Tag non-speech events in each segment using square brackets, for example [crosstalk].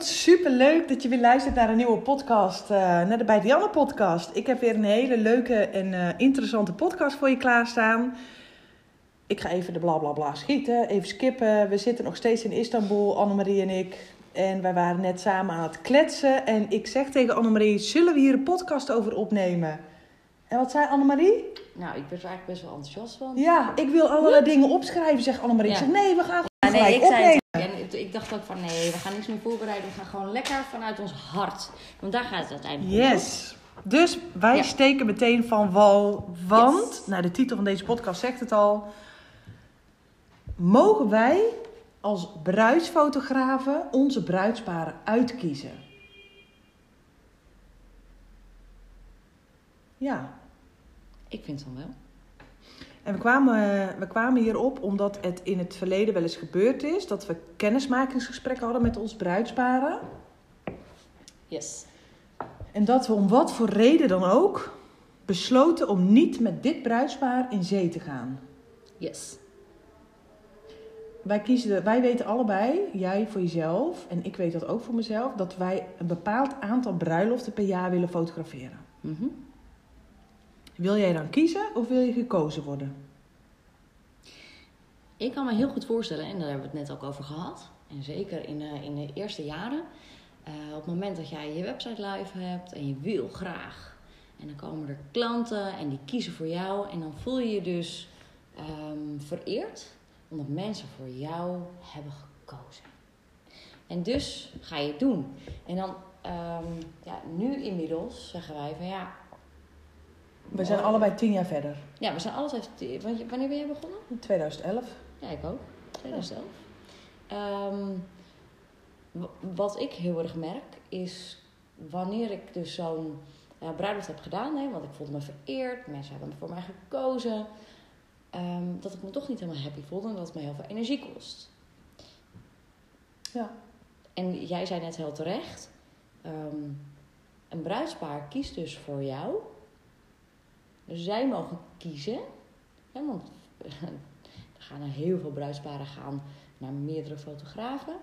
Wat super leuk dat je weer luistert naar een nieuwe podcast, uh, naar de Bij Dianne podcast. Ik heb weer een hele leuke en uh, interessante podcast voor je klaarstaan. Ik ga even de bla bla bla schieten, even skippen. We zitten nog steeds in Istanbul, Annemarie en ik. En wij waren net samen aan het kletsen. En ik zeg tegen Annemarie, zullen we hier een podcast over opnemen? En wat zei Annemarie? Nou, ik ben er eigenlijk best wel enthousiast van. Ja, ik wil allerlei dingen opschrijven, zegt Annemarie. Ja. Ik zeg, nee, we gaan Ja, nee, ik zei het. En ik dacht ook van nee, we gaan niks meer voorbereiden. We gaan gewoon lekker vanuit ons hart. Want daar gaat het uiteindelijk om. Yes. Dus wij Ja. steken meteen van wal. Want, Yes. nou de titel van deze podcast zegt het al. Mogen wij als bruidsfotografen onze bruidsparen uitkiezen? Ja. Ik vind van wel. En we kwamen, we kwamen hierop omdat het in het verleden wel eens gebeurd is dat we kennismakingsgesprekken hadden met onze bruidsparen. Yes. En dat we om wat voor reden dan ook besloten om niet met dit bruidspaar in zee te gaan. Yes. Wij, kiezen, wij weten allebei, jij voor jezelf en ik weet dat ook voor mezelf, dat wij een bepaald aantal bruiloften per jaar willen fotograferen. Mhm. Wil jij dan kiezen of wil je gekozen worden? Ik kan me heel goed voorstellen, en daar hebben we het net ook over gehad. En zeker in, de- in de eerste jaren. eh, op het moment dat jij je website live hebt en je wil graag. En dan komen er klanten en die kiezen voor jou. En dan voel je je dus ehm, vereerd. Omdat mensen voor jou hebben gekozen. En dus ga je het doen. En dan, ehm, ja, nu inmiddels zeggen wij van ja. We zijn allebei tien jaar verder. Ja, we zijn je- Wanneer ben jij begonnen? In 2011. Ja, ik ook. 2011. Ehm, wat ik heel erg merk is wanneer ik dus zo'n eh, bruiloft heb gedaan, hè, want ik voelde me vereerd, mensen hebben voor mij gekozen, ehm, dat ik me toch niet helemaal happy voelde en dat het me heel veel energie kost. Ja. En jij zei net heel terecht, ehm, een bruidspaar kiest dus voor jou. Dus zij mogen kiezen, hè, want [laughs] er gaan er heel veel bruidsparen gaan naar meerdere fotografen.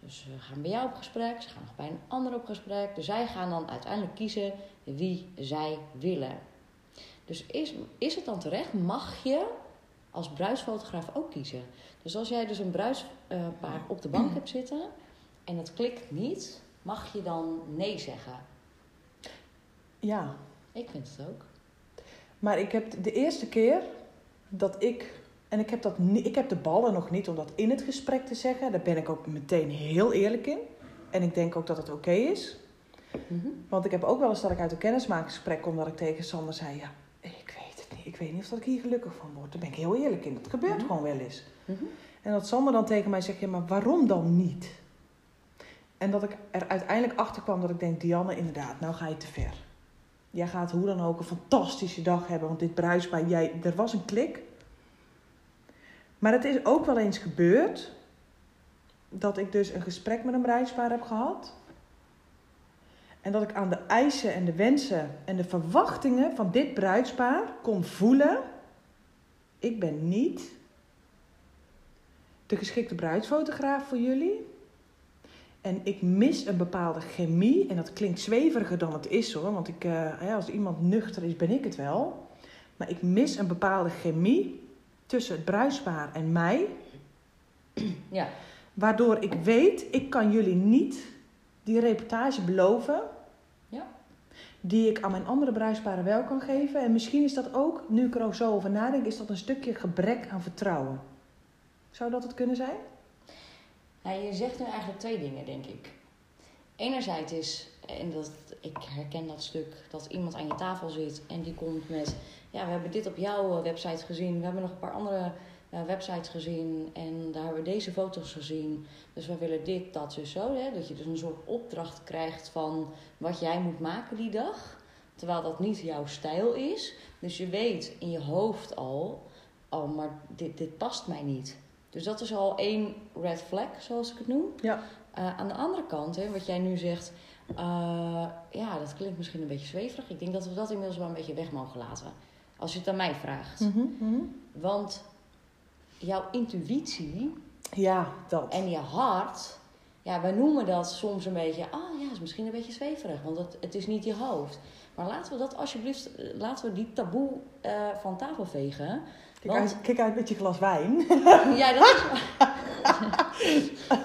Dus ze gaan bij jou op gesprek, ze gaan nog bij een ander op gesprek. Dus zij gaan dan uiteindelijk kiezen wie zij willen. Dus is, is het dan terecht? Mag je als bruidsfotograaf ook kiezen? Dus als jij dus een bruidspaar op de bank hebt zitten en het klikt niet, mag je dan nee zeggen? Ja. Ik vind het ook. Maar ik heb de eerste keer dat ik. En ik heb, dat ik heb de ballen nog niet om dat in het gesprek te zeggen. Daar ben ik ook meteen heel eerlijk in. En ik denk ook dat het oké is. Mhm. Want ik heb ook wel eens dat ik uit een kennismakingsgesprek kom dat ik tegen Sander zei: Ja, ik weet het niet. Ik weet niet of dat ik hier gelukkig van word. Daar ben ik heel eerlijk in. Dat gebeurt Mhm. gewoon wel eens. Mhm. En dat Sander dan tegen mij zegt: Ja, maar waarom dan niet? En dat ik er uiteindelijk achter kwam dat ik denk: Dianne, inderdaad, nou ga je te ver. Jij gaat hoe dan ook een fantastische dag hebben. Want dit bruispaar, jij, er was een klik. Maar het is ook wel eens gebeurd dat ik dus een gesprek met een bruidspaar heb gehad. En dat ik aan de eisen en de wensen en de verwachtingen van dit bruidspaar kon voelen. Ik ben niet de geschikte bruidsfotograaf voor jullie. En ik mis een bepaalde chemie. En dat klinkt zweveriger dan het is hoor. Want ik, eh, als iemand nuchter is, ben ik het wel. Maar ik mis een bepaalde chemie tussen het bruidspaar en mij. Ja. Waardoor ik weet, ik kan jullie niet die reportage beloven. Ja. Die ik aan mijn andere bruidsparen wel kan geven. En misschien is dat ook, nu ik er ook zo over nadenk, is dat een stukje gebrek aan vertrouwen. Zou dat het kunnen zijn? Nou, je zegt nu eigenlijk twee dingen, denk ik. Enerzijds is, en dat, ik herken dat stuk, dat iemand aan je tafel zit en die komt met... Ja, we hebben dit op jouw eh, website gezien. We hebben nog een paar andere eh, websites gezien en daar hebben we deze foto's gezien. Dus we willen dit, dat, dus zo. Hè? Dat je dus een soort opdracht krijgt van wat jij moet maken die dag. Terwijl dat niet jouw stijl is. Dus je weet in je hoofd al, oh, maar dit, dit past mij niet. Dus dat is al één red flag, zoals ik het noem. Ja. Uh, aan de andere kant, hè, wat jij nu zegt, uh, ja, dat klinkt misschien een beetje zweverig. Ik denk dat we dat inmiddels wel een beetje weg mogen laten. Als je het aan mij vraagt. Mm -hmm. Want jouw intuïtie ja, dat. en je hart, ja, wij noemen dat soms een beetje, ah ja, is misschien een beetje zweverig, want het, het is niet je hoofd. Maar laten we dat alsjeblieft, laten we die taboe uh, van tafel vegen. Kijk, Want- uit, kijk uit met je glas wijn. [laughs] Ja, dat is,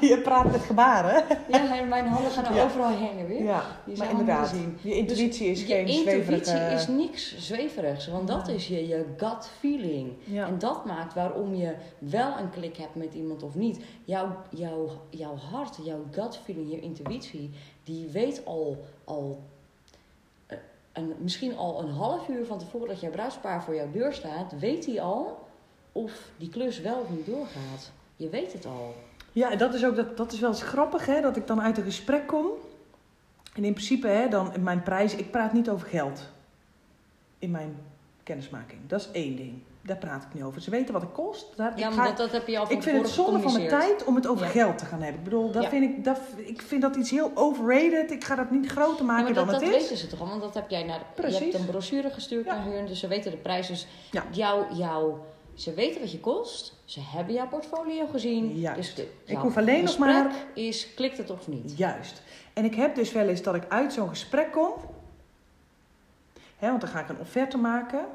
[laughs] je praat met gebaren. ja, en mijn handen gaan er Ja. overal heen en weer. Ja, maar inderdaad. Je intuïtie is je geen intuïtie zweverige... is niks zweverigs, want dat is je, je gut feeling. Ja. En dat maakt waarom je wel een klik hebt met iemand of niet. Jouw, jouw, jouw hart, jouw gut feeling, je intuïtie, die weet al, al een, misschien al een half uur van tevoren dat jouw bruidspaar voor jouw deur staat, weet hij al of die klus wel of niet doorgaat. Je weet het al. Ja, en dat is ook dat, dat is wel eens grappig, hè, dat ik dan uit een gesprek kom. En in principe, hè, dan mijn prijs, ik praat niet over geld in mijn kennismaking. Dat is één ding. Daar praat ik niet over. Ze weten wat het kost. Daar, Ja, ik, maar dat, dat heb je al van ik vind het zonde van mijn tijd om het over Ja. geld te gaan hebben. Ik bedoel, dat Ja. vind ik, dat, ik vind dat iets heel overrated. Ik ga dat niet groter Ja, maken dan dat, dat het is. weten ze toch al, want dat heb jij naar. Je Precies. hebt een brochure gestuurd naar hun, dus ze weten de prijs. Dus Ja. jou, ze weten wat je kost. Ze hebben jouw portfolio gezien. Juist. Dus de, Ik jouw hoef alleen nog maar- is klikt het of niet. Juist. En ik heb dus wel eens dat ik uit zo'n gesprek kom. Hè, want dan ga ik een offerte maken.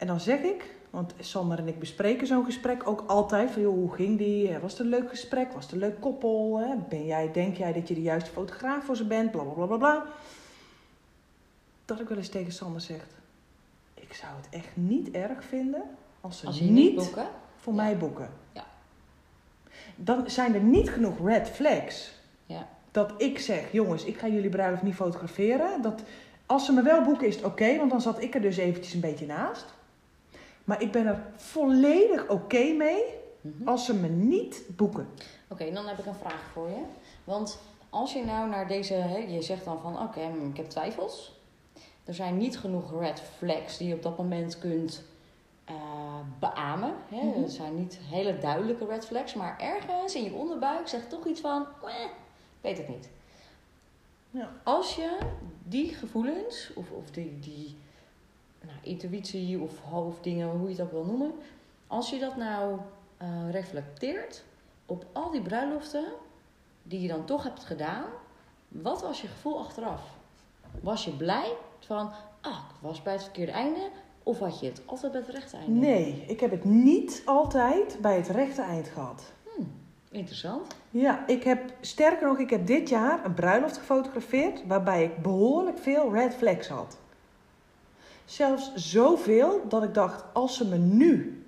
En dan zeg ik, want Sander en ik bespreken zo'n gesprek ook altijd. Van joh, hoe ging die? Eh, Was het een leuk gesprek? Was het een leuk koppel? Hè? Ben jij, denk jij dat je de juiste fotograaf voor ze bent? Bla bla bla bla bla. Dat ik wel eens tegen Sander zeg. Ik zou het echt niet erg vinden als ze Als niet, boeken. voor Ja. mij boeken. Ja. Dan zijn er niet genoeg red flags. Ja. Dat ik zeg, jongens, ik ga jullie bruiloft niet fotograferen. Dat, als ze me wel boeken is het oké, want dan zat ik er dus eventjes een beetje naast. Maar ik ben er volledig oké mee Mhm. als ze me niet boeken. Oké, dan heb ik een vraag voor je. Want als je nou naar deze, hè, je zegt dan van oké, hm, ik heb twijfels. Er zijn niet genoeg red flags die je op dat moment kunt eh, beamen. Hè? Mhm. Het zijn niet hele duidelijke red flags, maar ergens in je onderbuik zegt toch iets van, "Eh, ik weet het niet. Ja. Als je die gevoelens, of, of die, die nou, intuïtie of hoofddingen, hoe je het ook wil noemen, als je dat nou eh, reflecteert op al die bruiloften die je dan toch hebt gedaan, wat was je gevoel achteraf? Was je blij van, ah, ik was bij het verkeerde einde, of had je het altijd bij het rechte einde? Nee, ik heb het niet altijd bij het rechte eind gehad. Interessant. Ja, ik heb, sterker nog, ik heb dit jaar een bruiloft gefotografeerd waarbij ik behoorlijk veel red flags had. Zelfs zoveel dat ik dacht, als ze me nu,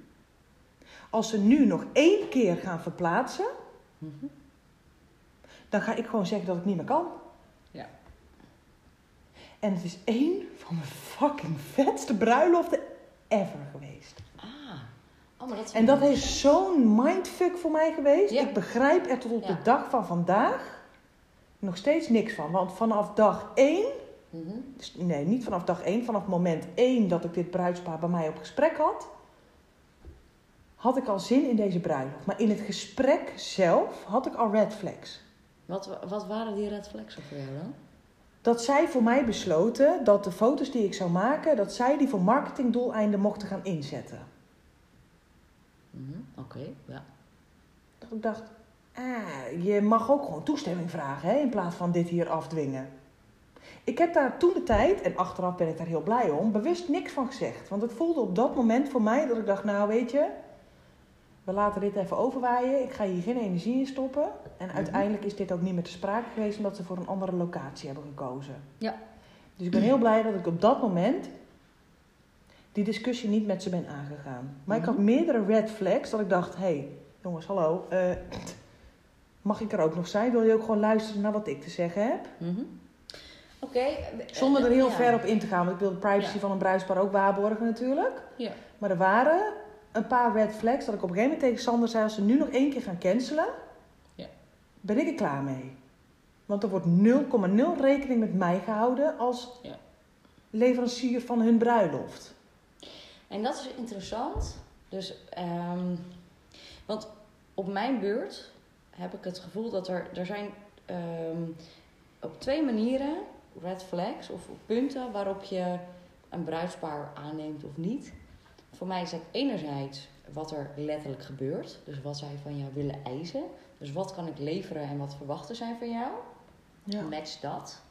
als ze nu nog één keer gaan verplaatsen, dan ga ik gewoon zeggen dat ik niet meer kan. Ja. En het is één van mijn fucking vetste bruiloften ever geweest. Ah, oh, maar dat is En dat heeft zo'n mindfuck voor mij geweest. Ja. Ik begrijp er tot op de dag van vandaag nog steeds niks van. Want vanaf dag één, Mhm. dus nee, niet vanaf dag één, vanaf moment één dat ik dit bruidspaar bij mij op gesprek had, had ik al zin in deze bruiloft. Maar in het gesprek zelf had ik al red flags. Wat, wat waren die red flags voor jou dan? Dat zij voor mij besloten dat de foto's die ik zou maken, dat zij die voor marketingdoeleinden mochten gaan inzetten. Mhm, Oké, ja. Dat ik dacht, ah, je mag ook gewoon toestemming vragen hè, in plaats van dit hier afdwingen. Ik heb daar toen de tijd, en achteraf ben ik daar heel blij om, bewust niks van gezegd. Want het voelde op dat moment voor mij dat ik dacht, nou weet je, we laten dit even overwaaien. Ik ga hier geen energie in stoppen. En Mhm. uiteindelijk is dit ook niet meer te sprake geweest omdat ze voor een andere locatie hebben gekozen. Ja. Dus ik ben heel blij dat ik op dat moment die discussie niet met ze ben aangegaan. Maar ik had Mhm. meerdere red flags dat ik dacht, hé hey, jongens, hallo, eh, mag ik er ook nog zijn? Wil je ook gewoon luisteren naar wat ik te zeggen heb? Mhm. Oké. eh, Zonder er heel ja. ver op in te gaan, want ik wil de privacy Ja. van een bruidspaar ook waarborgen natuurlijk. Ja. Maar er waren een paar red flags dat ik op een gegeven moment tegen Sander zei: als ze nu nog één keer gaan cancelen, Ja. ben ik er klaar mee. Want er wordt 0,0 rekening met mij gehouden als Ja. leverancier van hun bruiloft. En dat is interessant. Dus, ehm, want op mijn beurt heb ik het gevoel dat er, er zijn ehm, op twee manieren red flags of punten waarop je een bruidspaar aanneemt of niet. Voor mij is dat enerzijds wat er letterlijk gebeurt. Dus wat zij van jou willen eisen. Dus wat kan ik leveren en wat verwachten zij van jou. Ja. Match dat.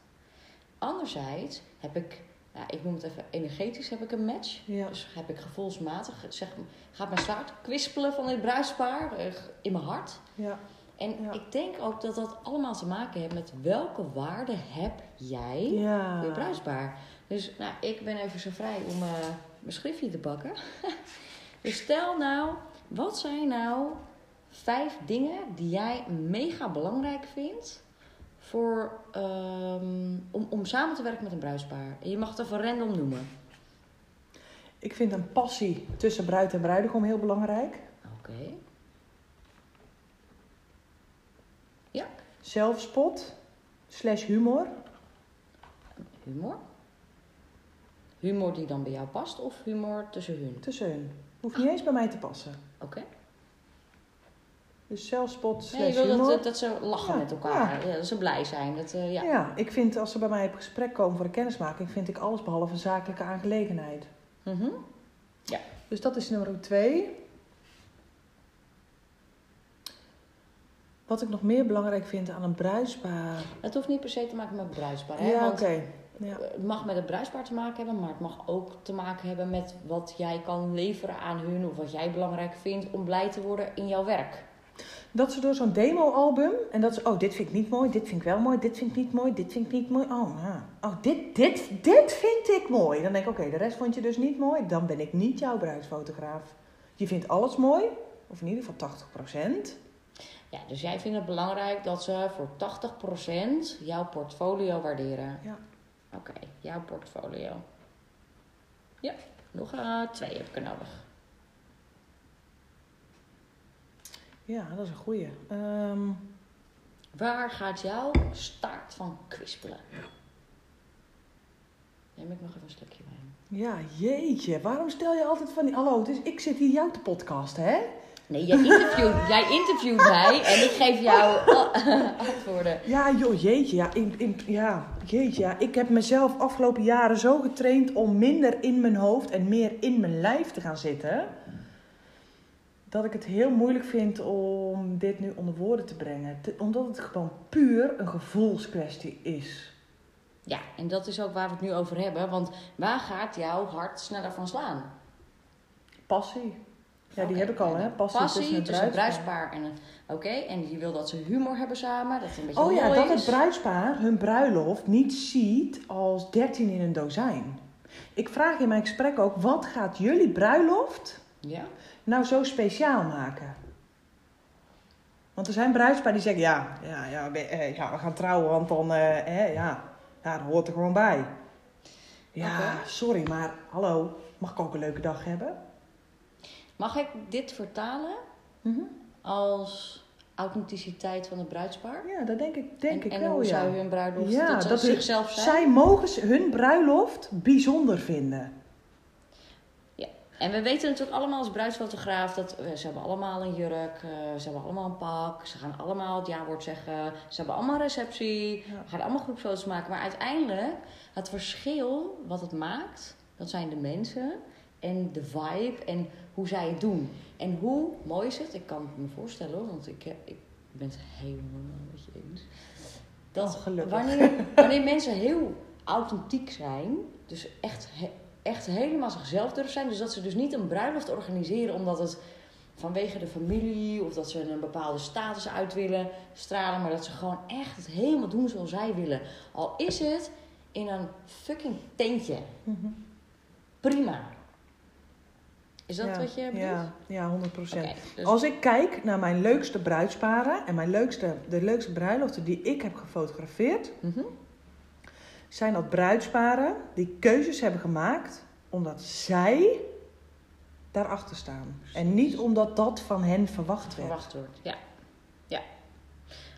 Anderzijds heb ik, nou, ik noem het even energetisch, heb ik een match. Ja. Dus heb ik gevoelsmatig, zeg, gaat mijn zwaard kwispelen van dit bruidspaar eh, in mijn hart. Ja. En Ja. ik denk ook dat dat allemaal te maken heeft met welke waarde heb jij Ja. voor je bruidspaar. Dus nou, ik ben even zo vrij om eh, mijn schriftje te pakken. [laughs] dus stel nou, wat zijn nou vijf dingen die jij mega belangrijk vindt voor, ehm, om, om samen te werken met een bruidspaar? En je mag het even random noemen. Ik vind een passie tussen bruid en bruidegom heel belangrijk. Oké. Zelfspot slash humor. Humor. Humor die dan bij jou past of humor tussen hun? Tussen hun. Hoeft niet eens bij mij te passen. Oké. Dus zelfspot Nee, slash je wil humor. dat, ze lachen Ja, met elkaar. Ja, dat ze blij zijn. Dat, eh, ja. Ja, ik vind als ze bij mij op gesprek komen voor de kennismaking, vind ik alles behalve een zakelijke aangelegenheid. Mhm. Dus dat is nummer twee. Wat ik nog meer belangrijk vind aan een bruidspaar. Het hoeft niet per se te maken met het bruidspaar. Hè? Ja, oké. Ja. Het mag met het bruidspaar te maken hebben, maar het mag ook te maken hebben met wat jij kan leveren aan hun of wat jij belangrijk vindt om blij te worden in jouw werk. Dat ze door zo'n demo-album en dat ze, oh, dit vind ik niet mooi, dit vind ik wel mooi, dit vind ik niet mooi, dit vind ik niet mooi. Oh, ja. oh dit, dit, dit vind ik mooi. Dan denk ik, oké, de rest vond je dus niet mooi. Dan ben ik niet jouw bruidsfotograaf. Je vindt alles mooi, of in ieder geval 80%. Ja, dus jij vindt het belangrijk dat ze voor 80% jouw portfolio waarderen. Ja. Oké, jouw portfolio. Ja, nog eh, twee heb ik er nodig. Ja, dat is een goeie. Ehm, Waar gaat jouw staart van kwispelen? Neem ik nog even een stukje bij. ja, jeetje. Waarom stel je altijd van die... Hallo, is, ik zit hier jou te podcasten, hè? Nee, jij interviewt, [laughs] jij interviewt mij en ik geef jou [laughs] antwoorden. Ja, joh, jeetje. Ja, in, in, ja, jeetje. Ja. Ik heb mezelf afgelopen jaren zo getraind om minder in mijn hoofd en meer in mijn lijf te gaan zitten. Dat ik het heel moeilijk vind om dit nu onder woorden te brengen. Omdat het gewoon puur een gevoelskwestie is. Ja, en dat is ook waar we het nu over hebben. Want waar gaat jouw hart sneller van slaan? Passie. Ja, die heb ik al, hè? Passie, Passie tussen tussen het een bruidspaar. en een... Oké, en je wil dat ze humor hebben samen, dat het een beetje Oh ja, dat het bruidspaar hun bruiloft niet ziet als 13 in een dozijn. Ik vraag in mijn gesprek ook, wat gaat jullie bruiloft Ja? nou zo speciaal maken? Want er zijn bruidsparen die zeggen, ja, ja, ja, we, eh, ja, we gaan trouwen, want dan, eh, hè, ja, ja, dat hoort er gewoon bij. Ja, sorry, maar hallo, mag ik ook een leuke dag hebben? Mag ik dit vertalen Mhm. als authenticiteit van het bruidspaar? Ja, dat denk ik, denk en, ik en wel, hoe ja. zou hun bruiloft Ja, dat, zichzelf zijn? Zij mogen hun bruiloft bijzonder vinden. En we weten natuurlijk allemaal als bruidsfotograaf dat eh, ze hebben allemaal een jurk, eh, ze hebben allemaal een pak, ze gaan allemaal het ja-woord zeggen, ze hebben allemaal een receptie, Ja. we gaan allemaal groepsfoto's maken. Maar uiteindelijk, het verschil wat het maakt, dat zijn de mensen en de vibe en hoe zij het doen. En hoe mooi is het, ik kan het me voorstellen hoor, want ik, ik ben het helemaal met je eens. Dat Oh, gelukkig. wanneer, [laughs] wanneer mensen heel authentiek zijn, dus echt, echt helemaal zichzelf durven zijn. Dus dat ze dus niet een bruiloft organiseren omdat het vanwege de familie of dat ze een bepaalde status uit willen stralen, maar dat ze gewoon echt het helemaal doen zoals zij willen. Al is het in een fucking tentje. Mhm. Prima. Is dat ja, wat je bedoelt? Ja, ja 100 Oké, dus- Als ik kijk naar mijn leukste bruidsparen en mijn leukste, de leukste bruiloften die ik heb gefotografeerd, Mhm. zijn dat bruidsparen die keuzes hebben gemaakt omdat zij daarachter staan. En niet omdat dat van hen verwacht werd. Verwacht wordt, ja. Ja.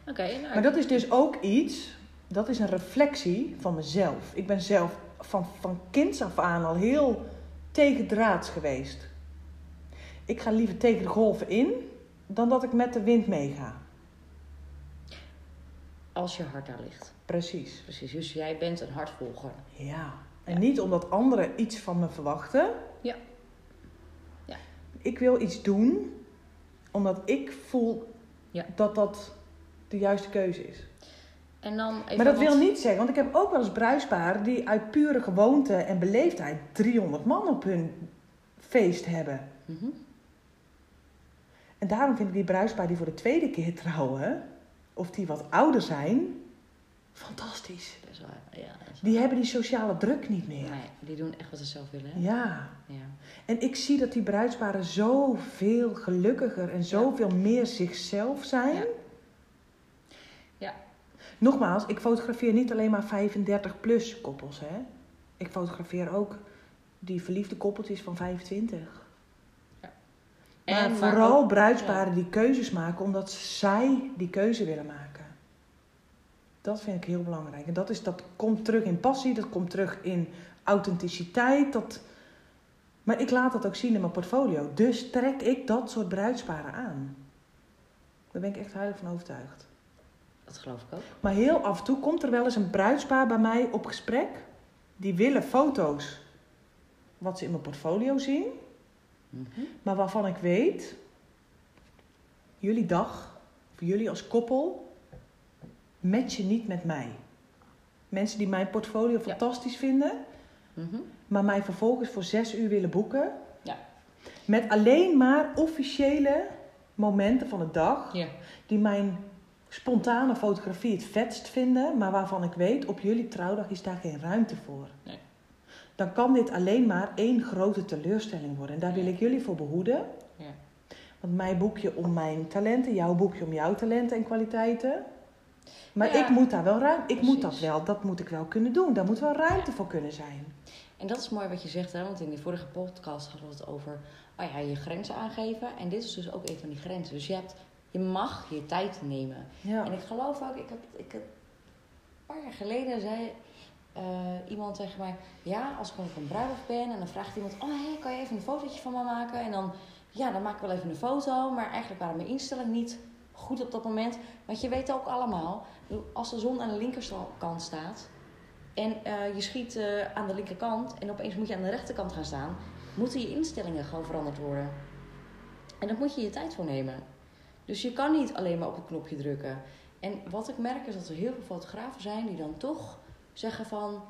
Oké, nou, Maar dat is dus ook iets, dat is een reflectie van mezelf. Ik ben zelf van, van kinds af aan al heel tegendraads geweest. Ik ga liever tegen de golven in dan dat ik met de wind meega. als je hart daar ligt. Precies. Precies, dus jij bent een hartvolger. Ja. En Ja. niet omdat anderen iets van me verwachten. Ja. Ja. Ik wil iets doen omdat ik voel Ja. dat dat de juiste keuze is. En dan even maar dat wat- wil niet zeggen, want ik heb ook wel eens bruisparen die uit pure gewoonte en beleefdheid 300 man op hun feest hebben. Mhm. En daarom vind ik die bruisparen die voor de tweede keer trouwen, of die wat ouder zijn, fantastisch. Ja. dat is- Die hebben die sociale druk niet meer. Nee, die doen echt wat ze zelf willen. Hè? Ja. Ja. En ik zie dat die bruidsparen zoveel gelukkiger en zoveel meer zichzelf zijn. Ja. Ja. Nogmaals, ik fotografeer niet alleen maar 35-plus koppels. Hè? Ik fotografeer ook die verliefde koppeltjes van 25. Maar En, vooral ook- bruidsparen die keuzes maken omdat zij die keuze willen maken. Dat vind ik heel belangrijk. En dat, is, dat komt terug in passie, dat komt terug in authenticiteit. Dat... Maar ik laat dat ook zien in mijn portfolio. Dus trek ik dat soort bruidsparen aan. Daar ben ik echt heilig van overtuigd. Dat geloof ik ook. Maar heel af en toe komt er wel eens een bruidspaar bij mij op gesprek. Die willen foto's wat ze in mijn portfolio zien. Mhm. Maar waarvan ik weet, jullie dag, of jullie als koppel, matchen niet met mij. Mensen die mijn portfolio Ja. fantastisch vinden, Mhm. maar mij vervolgens voor zes uur willen boeken. Ja. Met alleen maar officiële momenten van de dag, Ja. die mijn spontane fotografie het vetst vinden, maar waarvan ik weet, op jullie trouwdag is daar geen ruimte voor. Nee. Dan kan dit alleen maar één grote teleurstelling worden. En daar wil ik jullie voor behoeden. Ja. Want mijn boekje om mijn talenten, jouw boekje om jouw talenten en kwaliteiten. Maar Ja, ik moet daar wel ruimte. Ik moet dat wel, dat moet ik wel kunnen doen. Daar moet wel ruimte voor kunnen zijn. En dat is mooi wat je zegt, hè? want in de vorige podcast hadden we het over oh ja, je grenzen aangeven. En dit is dus ook een van die grenzen. Dus je, hebt, je mag je tijd nemen. Ja. En ik geloof ook, ik heb, ik heb een paar jaar geleden zei eh, iemand tegen mij: Ja, als ik op een bruiloft ben en dan vraagt iemand: Oh, hé, kan je even een fotootje van me maken? En dan, ja, dan maak ik wel even een foto. Maar eigenlijk waren mijn instellingen niet goed op dat moment. Want je weet ook allemaal, als de zon aan de linkerkant staat en eh, je schiet eh, aan de linkerkant en opeens moet je aan de rechterkant gaan staan, moeten je instellingen gewoon veranderd worden. En daar moet je je tijd voor nemen. Dus je kan niet alleen maar op een knopje drukken. En wat ik merk is dat er heel veel fotografen zijn die dan toch zeggen van,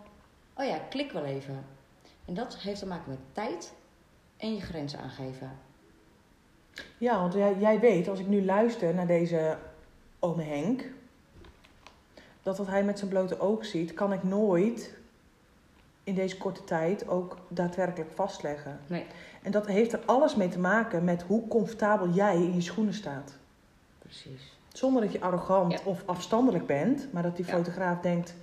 oh ja, klik wel even. En dat heeft te maken met tijd en je grenzen aangeven. ja, want jij, jij weet, als ik nu luister naar deze ome Henk, dat wat hij met zijn blote oog ziet, kan ik nooit in deze korte tijd ook daadwerkelijk vastleggen. Nee. En dat heeft er alles mee te maken met hoe comfortabel jij in je schoenen staat. Precies. Zonder dat je arrogant Ja. of afstandelijk bent, maar dat die Ja. fotograaf denkt: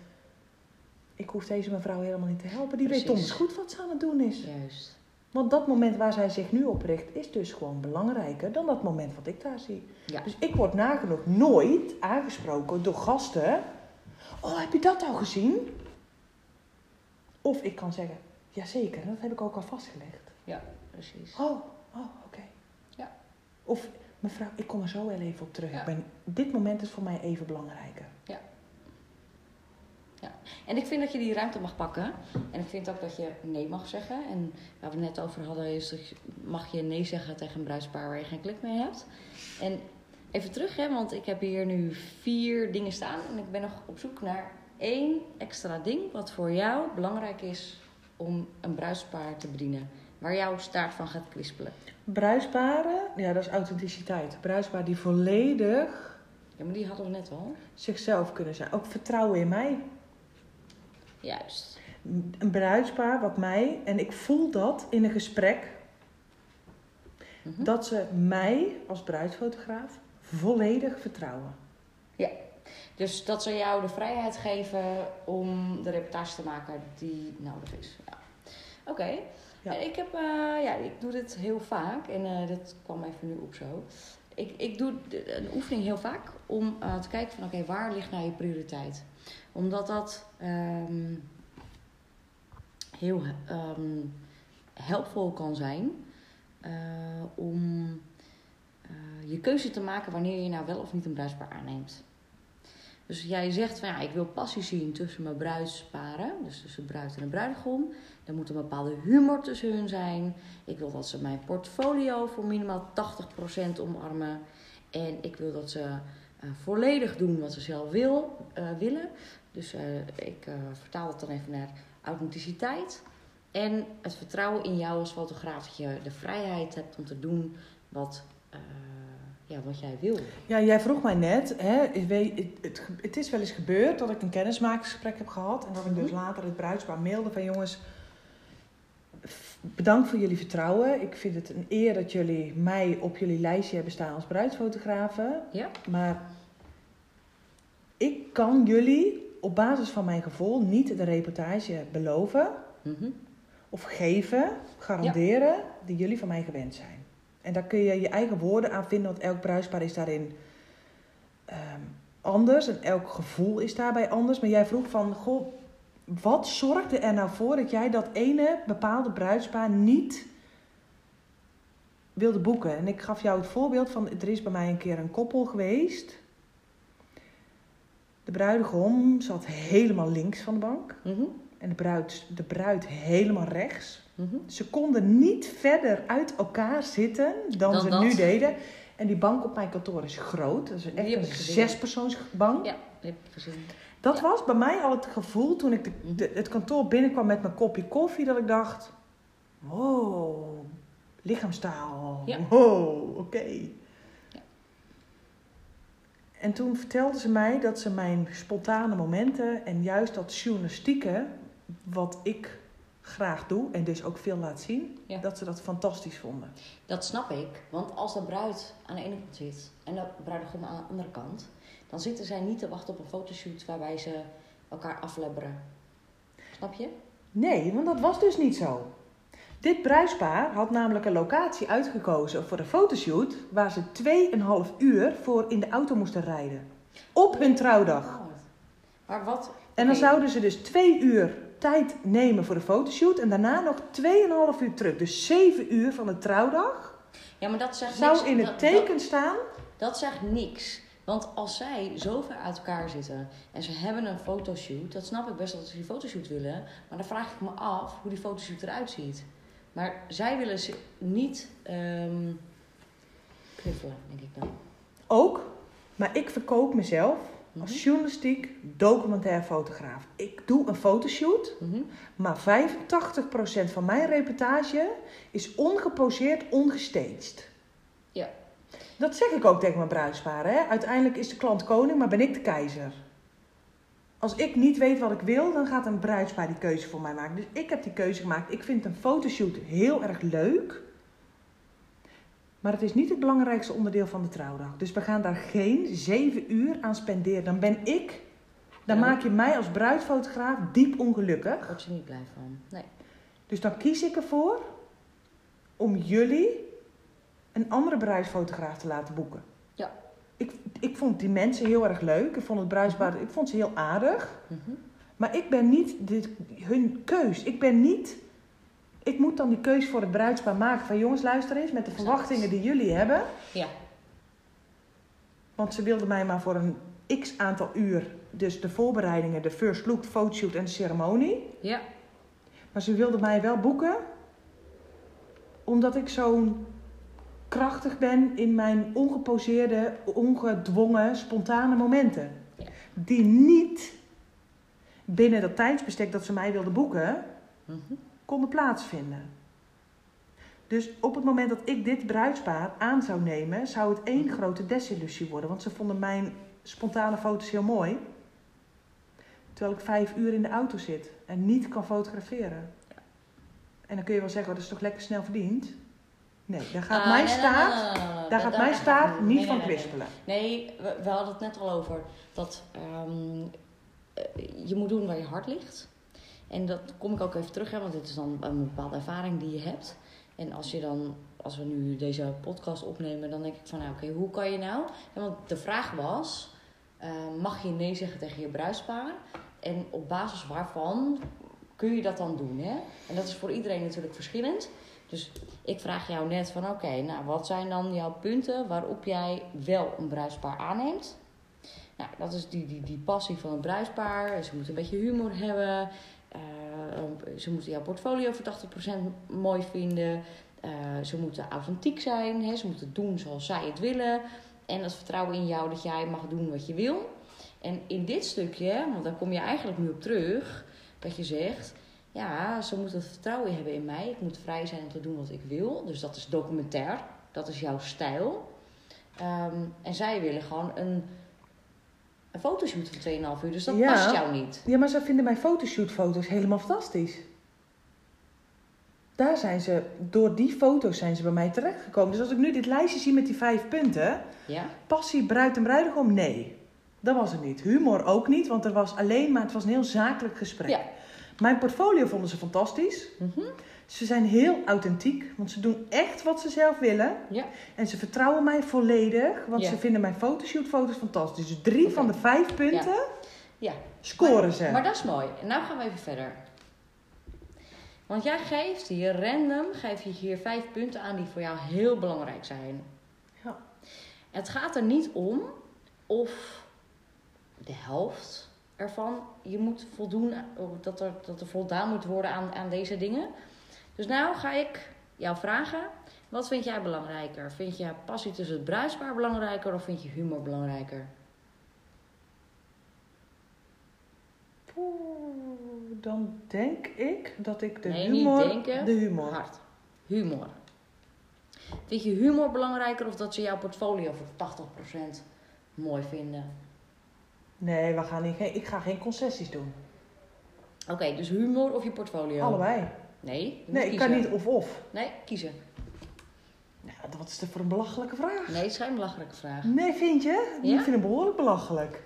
ik hoef deze mevrouw helemaal niet te helpen. Die weet Precies. donders goed wat ze aan het doen is. Juist. Want dat moment waar zij zich nu op richt, is dus gewoon belangrijker dan dat moment wat ik daar zie. Ja. Dus ik word nagenoeg nooit aangesproken door gasten. Oh, heb je dat al gezien? Of ik kan zeggen, jazeker, dat heb ik ook al vastgelegd. Precies. Oh, oh, oké. Ja. Of, mevrouw, ik kom er zo wel even op terug. Ja. Ik ben, dit moment is voor mij even belangrijker. En ik vind dat je die ruimte mag pakken. En ik vind ook dat je nee mag zeggen. En waar we het net over hadden, is dat je, mag je nee zeggen tegen een bruidspaar waar je geen klik mee hebt. En even terug, hè, want ik heb hier nu vier dingen staan. En ik ben nog op zoek naar één extra ding wat voor jou belangrijk is om een bruidspaar te bedienen. Waar jouw staart van gaat kwispelen. Bruisparen, ja, dat is authenticiteit. Bruispaar die volledig Ja, maar die hadden we net al. zichzelf kunnen zijn. Ook vertrouwen in mij. Juist. Een bruidspaar wat mij, en ik voel dat in een gesprek, Mhm. dat ze mij als bruidsfotograaf volledig vertrouwen. Dus dat ze jou de vrijheid geven om de reportage te maken die nodig is. Ja. Oké. Ja. Ik, heb, eh, ja, ik doe dit heel vaak en eh dat kwam even nu op zo. Ik, ik doe een oefening heel vaak om eh, te kijken van oké, waar ligt nou je prioriteit? Omdat dat ehm, heel ehm helpvol kan zijn eh, om eh, je keuze te maken wanneer je nou wel of niet een bruidspaar aanneemt. Dus jij zegt van ja, ik wil passie zien tussen mijn bruidsparen, dus tussen bruid en de bruidegom. Er moet een bepaalde humor tussen hun zijn. Ik wil dat ze mijn portfolio voor minimaal 80% omarmen. En ik wil dat ze eh, volledig doen wat ze zelf wil, willen. Dus eh, ik eh, vertaal het dan even naar authenticiteit. En het vertrouwen in jou als fotograaf. Dat je de vrijheid hebt om te doen wat, eh, ja, wat jij wil. Ja, jij vroeg mij net, hè, ik weet, het, het, het is wel eens gebeurd dat ik een kennismakingsgesprek heb gehad. En dat ik dus Mhm. later het bruidspaar mailde van jongens, bedankt voor jullie vertrouwen. Ik vind het een eer dat jullie mij op jullie lijstje hebben staan als bruidsfotografen. Ja. Maar ik kan jullie op basis van mijn gevoel niet de reportage beloven Mhm. of geven, garanderen die jullie van mij gewend zijn. En daar kun je je eigen woorden aan vinden, want elk bruidspaar is daarin ehm, anders en elk gevoel is daarbij anders. Maar jij vroeg van, goh, wat zorgde er nou voor dat jij dat ene bepaalde bruidspaar niet wilde boeken? En ik gaf jou het voorbeeld van, er is bij mij een keer een koppel geweest. De bruidegom zat helemaal links van de bank Mhm. en de bruid, de bruid helemaal rechts. Mhm. Ze konden niet verder uit elkaar zitten dan, Dan ze dat. nu deden. En die bank op mijn kantoor is groot. Dat is echt een zespersoonsbank. Ja, heb ik gezien. Dat Ja. was bij mij al het gevoel toen ik de, Mhm. de- het kantoor binnenkwam met mijn kopje koffie. Dat ik dacht, wow, lichaamstaal. Ja. Wow, oké. En toen vertelde ze mij dat ze mijn spontane momenten en juist dat journalistieke, wat ik graag doe en dus ook veel laat zien, Ja. dat ze dat fantastisch vonden. Dat snap ik, want als de bruid aan de ene kant zit en de bruidegom aan de andere kant, dan zitten zij niet te wachten op een fotoshoot waarbij ze elkaar aflebberen. Snap je? Nee, want dat was dus niet zo. Dit bruidspaar had namelijk een locatie uitgekozen voor een fotoshoot waar ze 2,5 uur voor in de auto moesten rijden. Op hun trouwdag. Oh. Maar wat? En dan zouden ze dus 2 uur tijd nemen voor de fotoshoot en daarna nog 2,5 uur terug. Dus 7 uur van de trouwdag Ja, maar dat zegt zou niks. in dat- het teken staan. Dat, dat zegt niks. Want als zij zo ver uit elkaar zitten en ze hebben een fotoshoot, dat snap ik best dat ze die fotoshoot willen. Maar dan vraag ik me af hoe die fotoshoot eruit ziet. Maar zij willen ze niet ehm knuffelen, denk ik dan. Ook, maar ik verkoop mezelf Mhm. als journalistiek documentair fotograaf. Ik doe een fotoshoot. Mhm. Maar 85% van mijn reportage is ongeposeerd, ongestaged. Ja. Dat zeg ik ook tegen mijn bruidsparen. Uiteindelijk is de klant koning, maar ben ik de keizer. Als ik niet weet wat ik wil, dan gaat een bruidspaar die keuze voor mij maken. Dus ik heb die keuze gemaakt. Ik vind een fotoshoot heel erg leuk. Maar het is niet het belangrijkste onderdeel van de trouwdag. Dus we gaan daar geen zeven uur aan spenderen. Dan ben ik, dan Ja. maak je mij als bruidsfotograaf diep ongelukkig. Daar word je niet blij van. Nee. Dus dan kies ik ervoor om jullie een andere bruidsfotograaf te laten boeken. Ja. Ik, ik vond die mensen heel erg leuk. Ik vond het bruidspaar, ik vond ze heel aardig. Mhm. Maar ik ben niet de, hun keus. Ik ben niet... Ik moet dan die keus voor het bruidspaar maken. Van jongens, luister eens, met de verwachtingen die jullie hebben. Ja. Want ze wilden mij maar voor een x aantal uur... Dus de voorbereidingen, de first look, de fotoshoot en de ceremonie. Ja. Maar ze wilden mij wel boeken, omdat ik zo'n krachtig ben in mijn ongeposeerde, ongedwongen, spontane momenten. Ja. Die niet binnen dat tijdsbestek dat ze mij wilden boeken, Mhm. konden plaatsvinden. Dus op het moment dat ik dit bruidspaar aan zou nemen, zou het één grote desillusie worden. Want ze vonden mijn spontane foto's heel mooi. Terwijl ik vijf uur in de auto zit en niet kan fotograferen. En dan kun je wel zeggen, oh, dat is toch lekker snel verdiend? Nee, daar gaat Ah, mijn nee. daar gaat mijn gaat- niet van kwispelen. Nee, we, we hadden het net al over dat ehm, eh, je moet doen waar je hart ligt. En dat kom ik ook even terug, hè, want dit is dan een bepaalde ervaring die je hebt. En als je dan, als we nu deze podcast opnemen, dan denk ik van, nou oké, hoe kan je nou? Ja, want de vraag was, eh, mag je nee zeggen tegen je bruidspaar? En op basis waarvan kun je dat dan doen? Hè? En dat is voor iedereen natuurlijk verschillend. Dus ik vraag jou net van, oké, nou wat zijn dan jouw punten waarop jij wel een bruidspaar aanneemt? Nou, dat is die, die, die passie van een bruidspaar. Ze moeten een beetje humor hebben. Uh, ze moeten jouw portfolio voor 80% mooi vinden. Uh, ze moeten authentiek zijn. Hè? Ze moeten doen zoals zij het willen. En dat vertrouwen in jou dat jij mag doen wat je wil. En in dit stukje, want daar kom je eigenlijk nu op terug, dat je zegt: ja, ze moeten het vertrouwen hebben in mij. Ik moet vrij zijn om te doen wat ik wil. Dus dat is documentair. Dat is jouw stijl. Um, en zij willen gewoon een een fotoshoot van 2,5 uur. Dus dat Ja. past jou niet. Ja, maar ze vinden mijn fotoshootfoto's helemaal fantastisch. Daar zijn ze, door die foto's zijn ze bij mij terechtgekomen. Dus als ik nu dit lijstje zie met die vijf punten. Ja? Passie, bruid en bruidegom, nee. Dat was het niet. Humor ook niet, want er was alleen maar, het was een heel zakelijk gesprek. Ja. Mijn portfolio vonden ze fantastisch. Mhm. Ze zijn heel authentiek, want ze doen echt wat ze zelf willen. Ja. En ze vertrouwen mij volledig, want Ja. ze vinden mijn fotoshootfoto's fantastisch. Dus drie van de vijf punten Ja. scoren ze. Maar dat is mooi. En nou gaan we even verder. Want jij geeft hier random, geef je hier vijf punten aan die voor jou heel belangrijk zijn. Ja. Het gaat er niet om of de helft ervan je moet voldoen, of dat er, dat er voldaan moet worden aan, aan deze dingen. Dus nou ga ik jou vragen, wat vind jij belangrijker? Vind je passie tussen het bruidspaar belangrijker of vind je humor belangrijker? Dan denk ik dat ik de Nee, humor... niet denken. De humor. Hard. Humor. Vind je humor belangrijker of dat ze jouw portfolio voor 80% mooi vinden? Nee, we gaan niet, ik ga geen concessies doen. Oké, dus humor of je portfolio? Allebei. Nee, Nee, ik kan niet of-of. Nee, kiezen. Nou, wat is dit voor een belachelijke vraag? Nee, het is geen belachelijke vraag. Nee, vind je? Ja? Ik vind het behoorlijk belachelijk.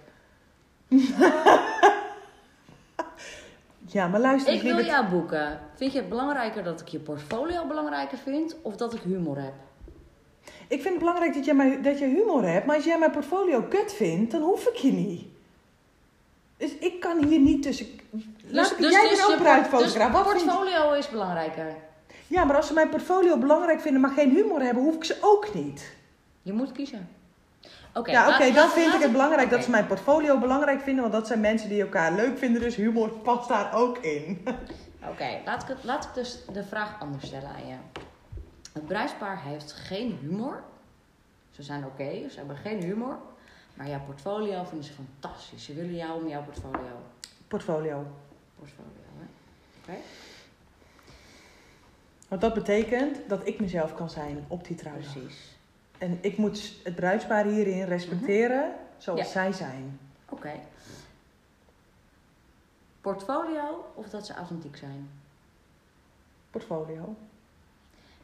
ja, maar luister Ik wil jou boeken. Vind je het belangrijker dat ik je portfolio belangrijker vind of dat ik humor heb? Ik vind het belangrijk dat jij, mij, dat je humor hebt, maar als jij mijn portfolio kut vindt, dan hoef ik je niet. Dus ik kan hier niet tussen... Laat ik, jij bent ook bruidfotograaf. Dus portfolio is belangrijker. Ja, maar als ze mijn portfolio belangrijk vinden, maar geen humor hebben, hoef ik ze ook niet. Je moet kiezen. Oké, ja, oké, dan vind laat ik het belangrijk dat ze mijn portfolio belangrijk vinden, want dat zijn mensen die elkaar leuk vinden, dus humor past daar ook in. [laughs] Oké, laat, ik het- laat ik dus de vraag anders stellen aan je. Het bruidspaar heeft geen humor. Ze zijn oké, ze hebben geen humor. Maar jouw portfolio vinden ze fantastisch. Ze willen jou om jouw portfolio. Portfolio. portfolio hè? Oké? Want dat betekent dat ik mezelf kan zijn op die trouwdag. Precies. En ik moet het bruidspaar hierin respecteren zoals Ja. zij zijn. Oké. Portfolio of dat ze authentiek zijn? Portfolio.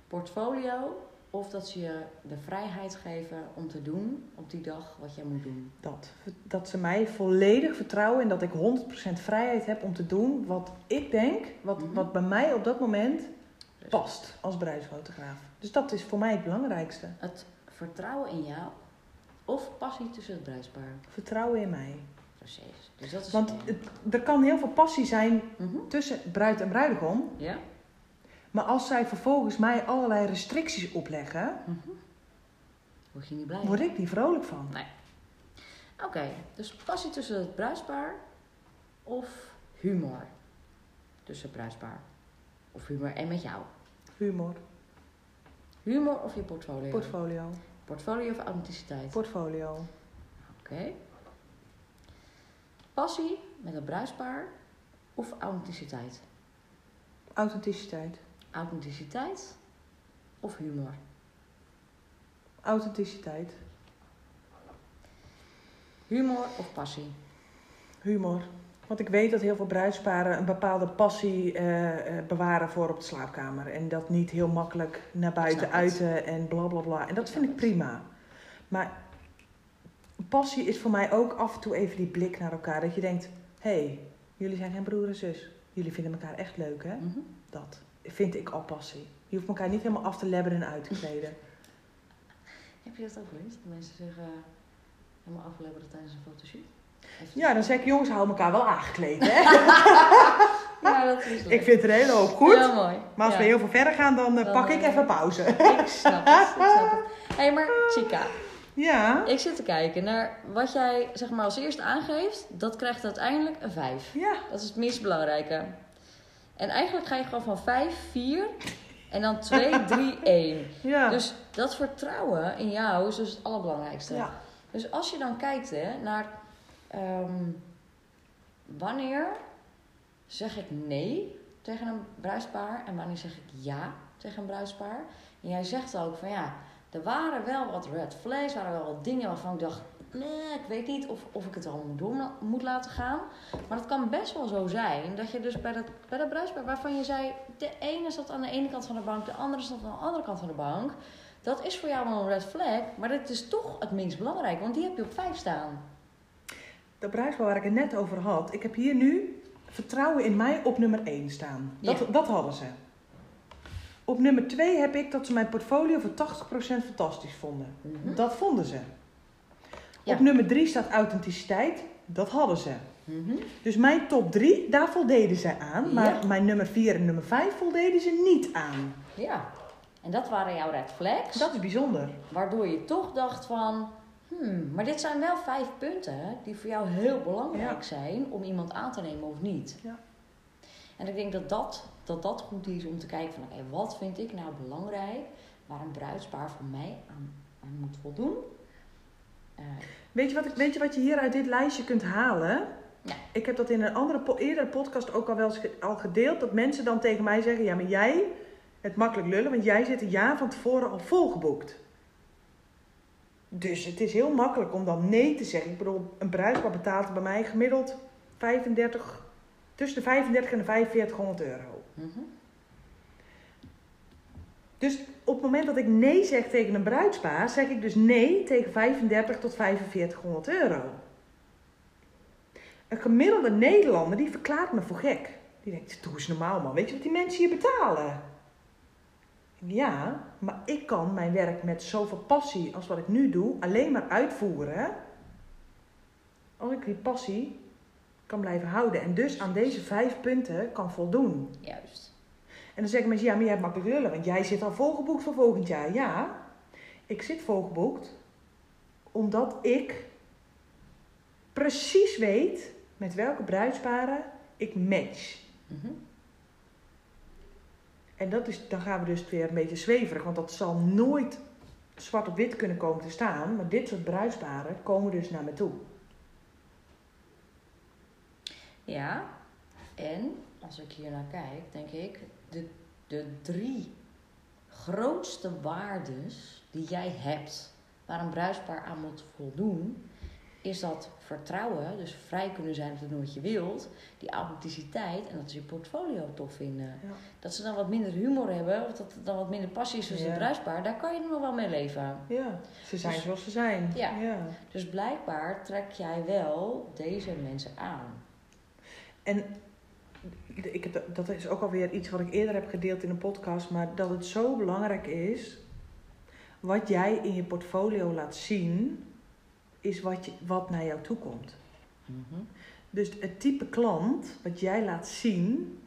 Portfolio of dat ze je de vrijheid geven om te doen op die dag wat jij moet doen. Dat. Dat ze mij volledig vertrouwen en dat ik 100% vrijheid heb om te doen wat ik denk, wat, Mhm. wat bij mij op dat moment past als bruidsfotograaf. Dus dat is voor mij het belangrijkste. Het vertrouwen in jou of passie tussen het bruidspaar. Vertrouwen in mij. Precies. Dus dat is Want het, er kan heel veel passie zijn Mhm. tussen bruid en bruidegom. Ja? Maar als zij vervolgens mij allerlei restricties opleggen, Mhm. Word je niet blij? word ik niet vrolijk van. Oké, dus passie tussen het bruidspaar of humor tussen het bruidspaar. Of humor en met jou. Humor. Humor of je portfolio? Portfolio. portfolio of authenticiteit? Portfolio. Oké. Passie met het bruidspaar of authenticiteit? Authenticiteit. Authenticiteit of humor? Authenticiteit. Humor of passie? Humor. Want ik weet dat heel veel bruidsparen een bepaalde passie eh, eh, bewaren voor op de slaapkamer. En dat niet heel makkelijk naar buiten uiten en bla bla bla. En dat vind ik prima. Maar passie is voor mij ook af en toe even die blik naar elkaar. Dat je denkt, hé, hey, jullie zijn geen broer en zus. jullie vinden elkaar echt leuk, hè? Mhm. Dat vind ik al passie. Je hoeft elkaar niet helemaal af te lebberen en uit te kleden. [laughs] Heb je dat ook wel eens? Dat mensen zich eh, helemaal aflebberen tijdens een fotoshoot? Ja, dan zeg ik, jongens, hou elkaar wel aangekleed, hè? [laughs] Ja, dat is leuk. ik vind het een hele hoop goed. Ja, mooi. Maar als Ja. we heel veel verder gaan, dan, eh, Dan, pak ik eh, even pauze. Ik snap het, ik snap het. Hé, hey, maar Chica, ja. ik zit te kijken naar wat jij zeg maar als eerste aangeeft. Dat krijgt uiteindelijk een 5. Ja. Dat is het meest belangrijke. En eigenlijk ga je gewoon van 5, 4 en dan 2, 3, 1. Ja. Dus dat vertrouwen in jou is dus het allerbelangrijkste. ja. Dus als je dan kijkt hè, naar ehm, wanneer zeg ik nee tegen een bruidspaar en wanneer zeg ik ja tegen een bruidspaar. En jij zegt ook van ja, er waren wel wat red flags, waren wel wat dingen waarvan ik dacht, nee, ik weet niet of, of ik het al moet, doen, moet laten gaan. Maar het kan best wel zo zijn dat je dus bij dat, bij dat bruidspaar waarvan je zei, de ene zat aan de ene kant van de bank, de andere zat aan de andere kant van de bank. Dat is voor jou wel een red flag, maar dat is toch het minst belangrijk, want die heb je op vijf staan. Dat bruidspaar waar ik het net over had. Ik heb hier nu vertrouwen in mij op nummer 1 staan. Dat, Ja. dat hadden ze. Op nummer 2 heb ik dat ze mijn portfolio voor 80% fantastisch vonden. Mhm. Dat vonden ze. Ja. Op nummer 3 staat authenticiteit. Dat hadden ze. Mhm. Dus mijn top 3, daar voldeden ze aan. Maar Ja. mijn nummer 4 en nummer 5 voldeden ze niet aan. Ja, en dat waren jouw red flags, Dat is bijzonder. waardoor je toch dacht van, hmm, maar dit zijn wel vijf punten die voor jou heel belangrijk Ja. zijn om iemand aan te nemen of niet. Ja. En ik denk dat dat, dat dat goed is om te kijken van, oké, wat vind ik nou belangrijk waar een bruidspaar voor mij aan, aan moet voldoen? Eh, Weet je, wat, ik- weet je wat je hier uit dit lijstje kunt halen? Ja. Ik heb dat in een andere po- eerdere podcast ook al wel eens al gedeeld. Dat mensen dan tegen mij zeggen: Ja, maar jij, het makkelijk lullen, want jij zit een jaar van tevoren al volgeboekt. Dus het is heel makkelijk om dan nee te zeggen. Ik bedoel, een bruidspaar betaalt bij mij gemiddeld 35, tussen de 35 en de 4500 euro. mhm. Dus op het moment dat ik nee zeg tegen een bruidspaar, zeg ik dus nee tegen 35 tot 4500 euro. Een gemiddelde Nederlander die verklaart me voor gek. Die denkt, doe eens normaal man, weet je wat die mensen hier betalen? Ja, maar ik kan mijn werk met zoveel passie als wat ik nu doe alleen maar uitvoeren. Als ik die passie kan blijven houden en dus aan deze vijf punten kan voldoen. Juist. En dan zeggen mensen, ja, maar jij hebt makkelijk lullen, want jij zit al volgeboekt voor volgend jaar. Ja, ik zit volgeboekt omdat ik precies weet met welke bruidsparen ik match. Mhm. En dat is, dan gaan we dus weer een beetje zweverig, want dat zal nooit zwart op wit kunnen komen te staan. Maar dit soort bruidsparen komen dus naar me toe. Ja, en als ik hier naar kijk, denk ik, de, de drie grootste waardes die jij hebt, waar een bruidspaar aan moet voldoen, is dat vertrouwen, dus vrij kunnen zijn op het wat je wilt, die authenticiteit en dat ze je portfolio tof vinden. Ja. Dat ze dan wat minder humor hebben, of dat het dan wat minder passie is tussen Ja. het bruidspaar, daar kan je nog wel mee leven. Ja, ze zijn Dus- zoals ze zijn. Ja. ja. Dus blijkbaar trek jij wel deze mensen aan. En ik heb, dat is ook alweer iets wat ik eerder heb gedeeld in een podcast, maar dat het zo belangrijk is, wat jij in je portfolio laat zien, is wat, je, wat naar jou toe komt. Mhm. Dus het type klant wat jij laat zien,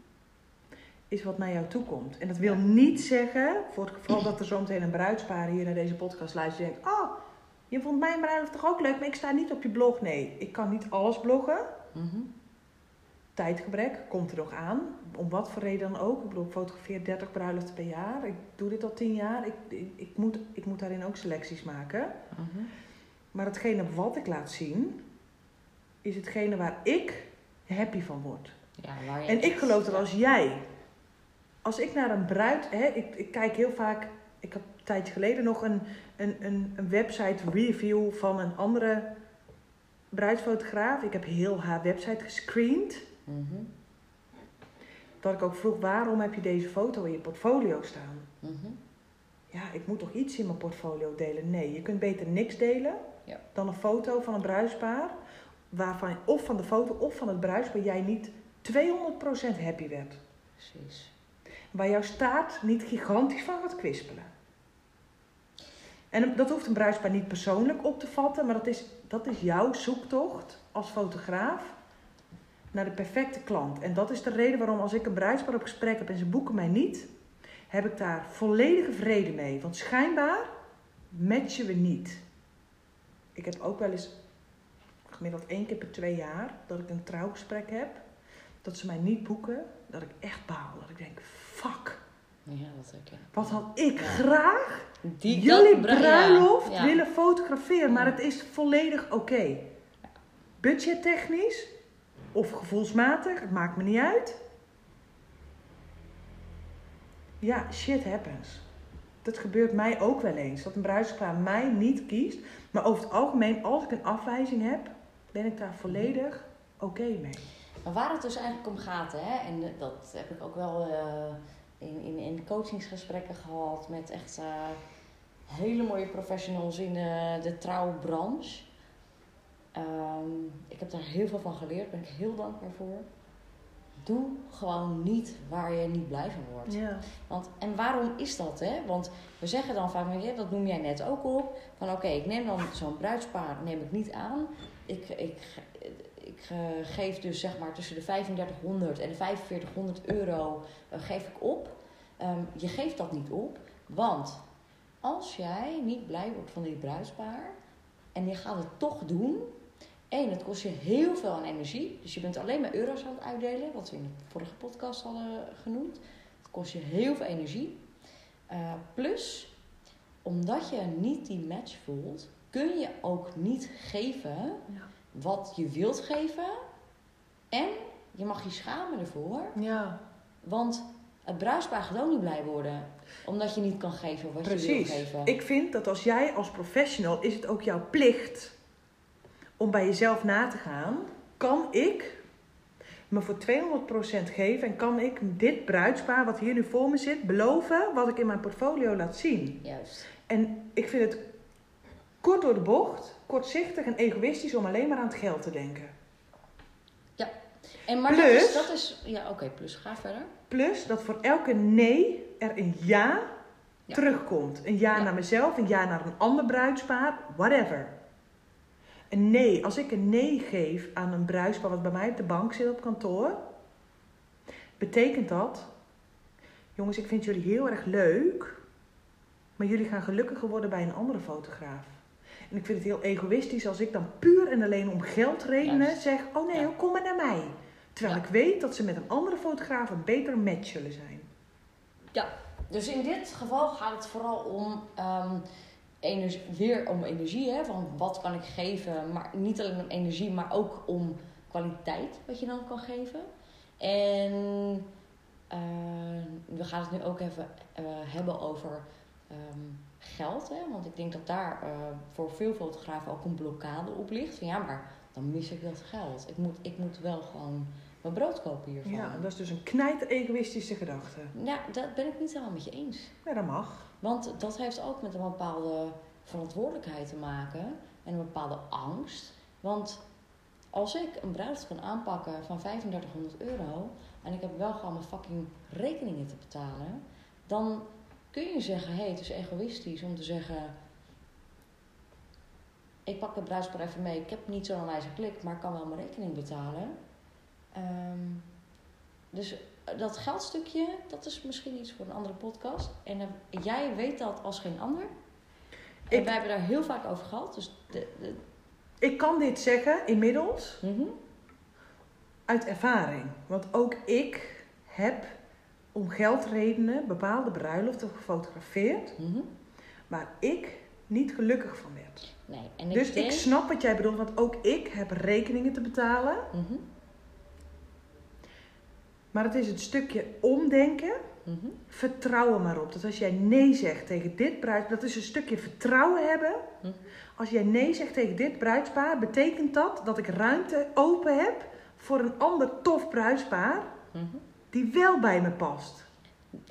is wat naar jou toe komt. En dat wil Ja. niet zeggen, voor het geval dat er zo meteen een bruidspaar hier naar deze podcast luistert en denkt, oh, je vond mijn bruiloft toch ook leuk, maar ik sta niet op je blog. Nee, ik kan niet alles bloggen. Mhm. Tijdgebrek komt er nog aan. Om wat voor reden dan ook. Ik bedoel, ik fotografeer 30 bruiloften per jaar. Ik doe dit al 10 jaar. Ik, ik, ik moet, ik moet daarin ook selecties maken. Mhm. Maar hetgene wat ik laat zien, is hetgene waar ik happy van word. Ja, waar je En ik geloof dat als jij, als ik naar een bruid, hè, ik, ik kijk heel vaak, ik heb een tijdje geleden nog een, een, een, een website review van een andere bruidsfotograaf. Ik heb heel haar website gescreend. Mhm. Dat ik ook vroeg, waarom heb je deze foto in je portfolio staan? Mhm. Ja, ik moet toch iets in mijn portfolio delen? Nee, je kunt beter niks delen Ja. dan een foto van een bruidspaar. Waarvan, of van de foto of van het bruidspaar jij niet 200% happy werd. Precies. Waar jouw staart niet gigantisch van gaat kwispelen. En dat hoeft een bruidspaar niet persoonlijk op te vatten, maar dat is, dat is jouw zoektocht als fotograaf naar de perfecte klant. En dat is de reden waarom als ik een bruidspaar op gesprek heb en ze boeken mij niet, heb ik daar volledige vrede mee. Want schijnbaar matchen we niet. Ik heb ook wel eens gemiddeld één keer per twee jaar dat ik een trouwgesprek heb, dat ze mij niet boeken, dat ik echt baal. Dat ik denk, fuck. Ja, dat ik. Wat had ik Ja. graag Die, jullie bruiloft willen fotograferen, maar het is volledig oké. Budgettechnisch of gevoelsmatig, het maakt me niet uit. Ja, shit happens. Dat gebeurt mij ook wel eens. Dat een bruidspaar mij niet kiest. Maar over het algemeen, als ik een afwijzing heb, ben ik daar volledig oké mee. Maar waar het dus eigenlijk om gaat, hè, en dat heb ik ook wel eh, in, in, in coachingsgesprekken gehad met echt eh, hele mooie professionals in de, de trouwbranche. Ehm, ik heb daar heel veel van geleerd, daar ben ik heel dankbaar voor. Doe gewoon niet waar je niet blij van wordt. Ja. Want, en waarom is dat? Hè? Want we zeggen dan vaak, ja, dat noem jij net ook op. Van oké, ik neem dan zo'n bruidspaar neem ik niet aan. Ik, ik, ik eh, geef dus zeg maar tussen de 3500 en de 4500 euro eh, geef ik op. Ehm, je geeft dat niet op, want als jij niet blij wordt van dit bruidspaar en je gaat het toch doen. Eén, het kost je heel veel aan energie. Dus je bent alleen maar euro's aan het uitdelen, wat we in de vorige podcast hadden genoemd. Het kost je heel veel energie. Eh, plus, omdat je niet die match voelt, kun je ook niet geven wat je wilt geven. En je mag je schamen ervoor, ja. want het bruidspaar gaat ook niet blij worden. Omdat je niet kan geven wat je wil Precies. geven. Ik vind dat als jij als professional is het ook jouw plicht om bij jezelf na te gaan. Kan ik me voor 200% geven en kan ik dit bruidspaar wat hier nu voor me zit beloven wat ik in mijn portfolio laat zien? Juist. En ik vind het kort door de bocht, kortzichtig en egoïstisch om alleen maar aan het geld te denken. En, maar Plus- dat is, dat is ja oké, plus ga verder. Plus dat voor elke nee er een ja, Ja. terugkomt. Een ja, Ja. naar mezelf, een ja naar een ander bruidspaar, whatever. Een nee, als ik een nee geef aan een bruidspaar wat bij mij op de bank zit op kantoor, betekent dat, jongens, ik vind jullie heel erg leuk, maar jullie gaan gelukkiger worden bij een andere fotograaf. En ik vind het heel egoïstisch als ik dan puur en alleen om geldredenen Juist. zeg, oh nee, Ja. kom maar naar mij. Terwijl Ja. ik weet dat ze met een andere fotograaf een betere match zullen zijn. Dus in dit geval gaat het vooral om ehm, energie, weer om energie. Hè? Van wat kan ik geven? Maar niet alleen om energie, maar ook om kwaliteit wat je dan kan geven. En eh, we gaan het nu ook even eh, hebben over ehm, geld. Hè? Want ik denk dat daar eh, voor veel fotografen ook een blokkade op ligt. Van ja, maar dan mis ik dat geld. Ik moet, ik moet wel gewoon mijn brood kopen hiervan. Ja, dat is dus een knijt egoïstische gedachte. Ja, dat ben ik niet helemaal met je eens. Ja, dat mag. Want dat heeft ook met een bepaalde verantwoordelijkheid te maken en een bepaalde angst. Want als ik een bruiloft kan aanpakken van 3500 euro en ik heb wel gewoon mijn fucking rekeningen te betalen, dan kun je zeggen: hé, hey, het is egoïstisch om te zeggen. Ik pak het bruidspaar even mee. Ik heb niet zo'n wijze klik, maar ik kan wel mijn rekening betalen. Ehm, dus dat geldstukje, dat is misschien iets voor een andere podcast. En eh, jij weet dat als geen ander. En Ik- wij hebben daar heel vaak over gehad. Dus de, de, Ik kan dit zeggen inmiddels mhm. uit ervaring. Want ook ik heb om geldredenen bepaalde bruiloften gefotografeerd Mhm. waar ik niet gelukkig van werd. Nee, en ik dus denk... ik snap wat jij bedoelt, want ook ik heb rekeningen te betalen. Mhm, Maar het is het stukje omdenken. mhm. Vertrouwen maar op. Dat als jij nee zegt tegen dit bruidspaar, dat is een stukje vertrouwen hebben. Hm. Als jij nee zegt tegen dit bruidspaar, betekent dat dat ik ruimte open heb voor een ander tof bruidspaar mhm. die wel bij me past.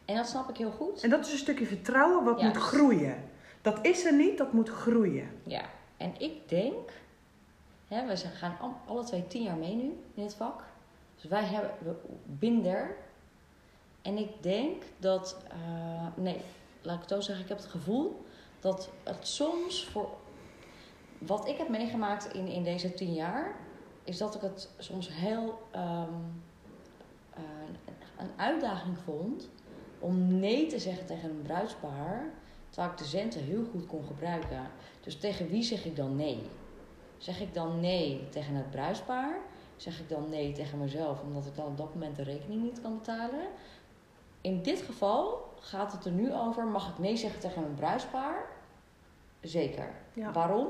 En dat snap ik heel goed. En dat is een stukje vertrouwen wat moet groeien. Dat is er niet, dat moet groeien. Ja, en ik denk... Hè, we gaan al- alle twee tien jaar mee nu in het vak. Dus wij hebben binder. En ik denk dat, eh, nee, laat ik het zo zeggen, ik heb het gevoel dat het soms voor wat ik heb meegemaakt in, in deze tien jaar, is dat ik het soms heel ehm, eh, een uitdaging vond om nee te zeggen tegen een bruidspaar, terwijl ik de centen heel goed kon gebruiken. Dus tegen wie zeg ik dan nee? Zeg ik dan nee tegen het bruidspaar? Zeg ik dan nee tegen mezelf omdat ik dan op dat moment de rekening niet kan betalen? In dit geval gaat het er nu over: mag ik nee zeggen tegen een bruidspaar? Zeker. Ja. Waarom?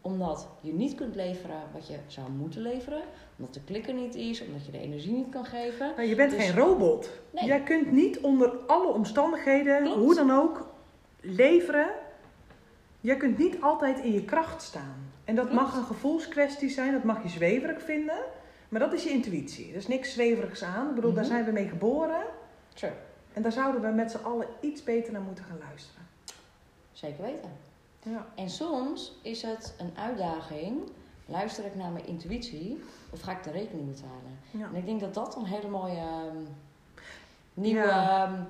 Omdat je niet kunt leveren wat je zou moeten leveren. Omdat de klikker niet is. Omdat je de energie niet kan geven. Maar je bent Dus- geen robot. Nee. Jij kunt niet onder alle omstandigheden, Klopt. hoe dan ook, leveren. Jij kunt niet altijd in je kracht staan. En dat mag een gevoelskwestie zijn, dat mag je zweverig vinden. Maar dat is je intuïtie. Er is niks zweverigs aan. Ik bedoel, daar Mhm. zijn we mee geboren. True. En daar zouden we met z'n allen iets beter naar moeten gaan luisteren. Zeker weten. Ja. En soms is het een uitdaging. Luister ik naar mijn intuïtie of ga ik de rekening betalen? Ja. En ik denk dat dat een hele mooie ehm, nieuwe Ja. ehm,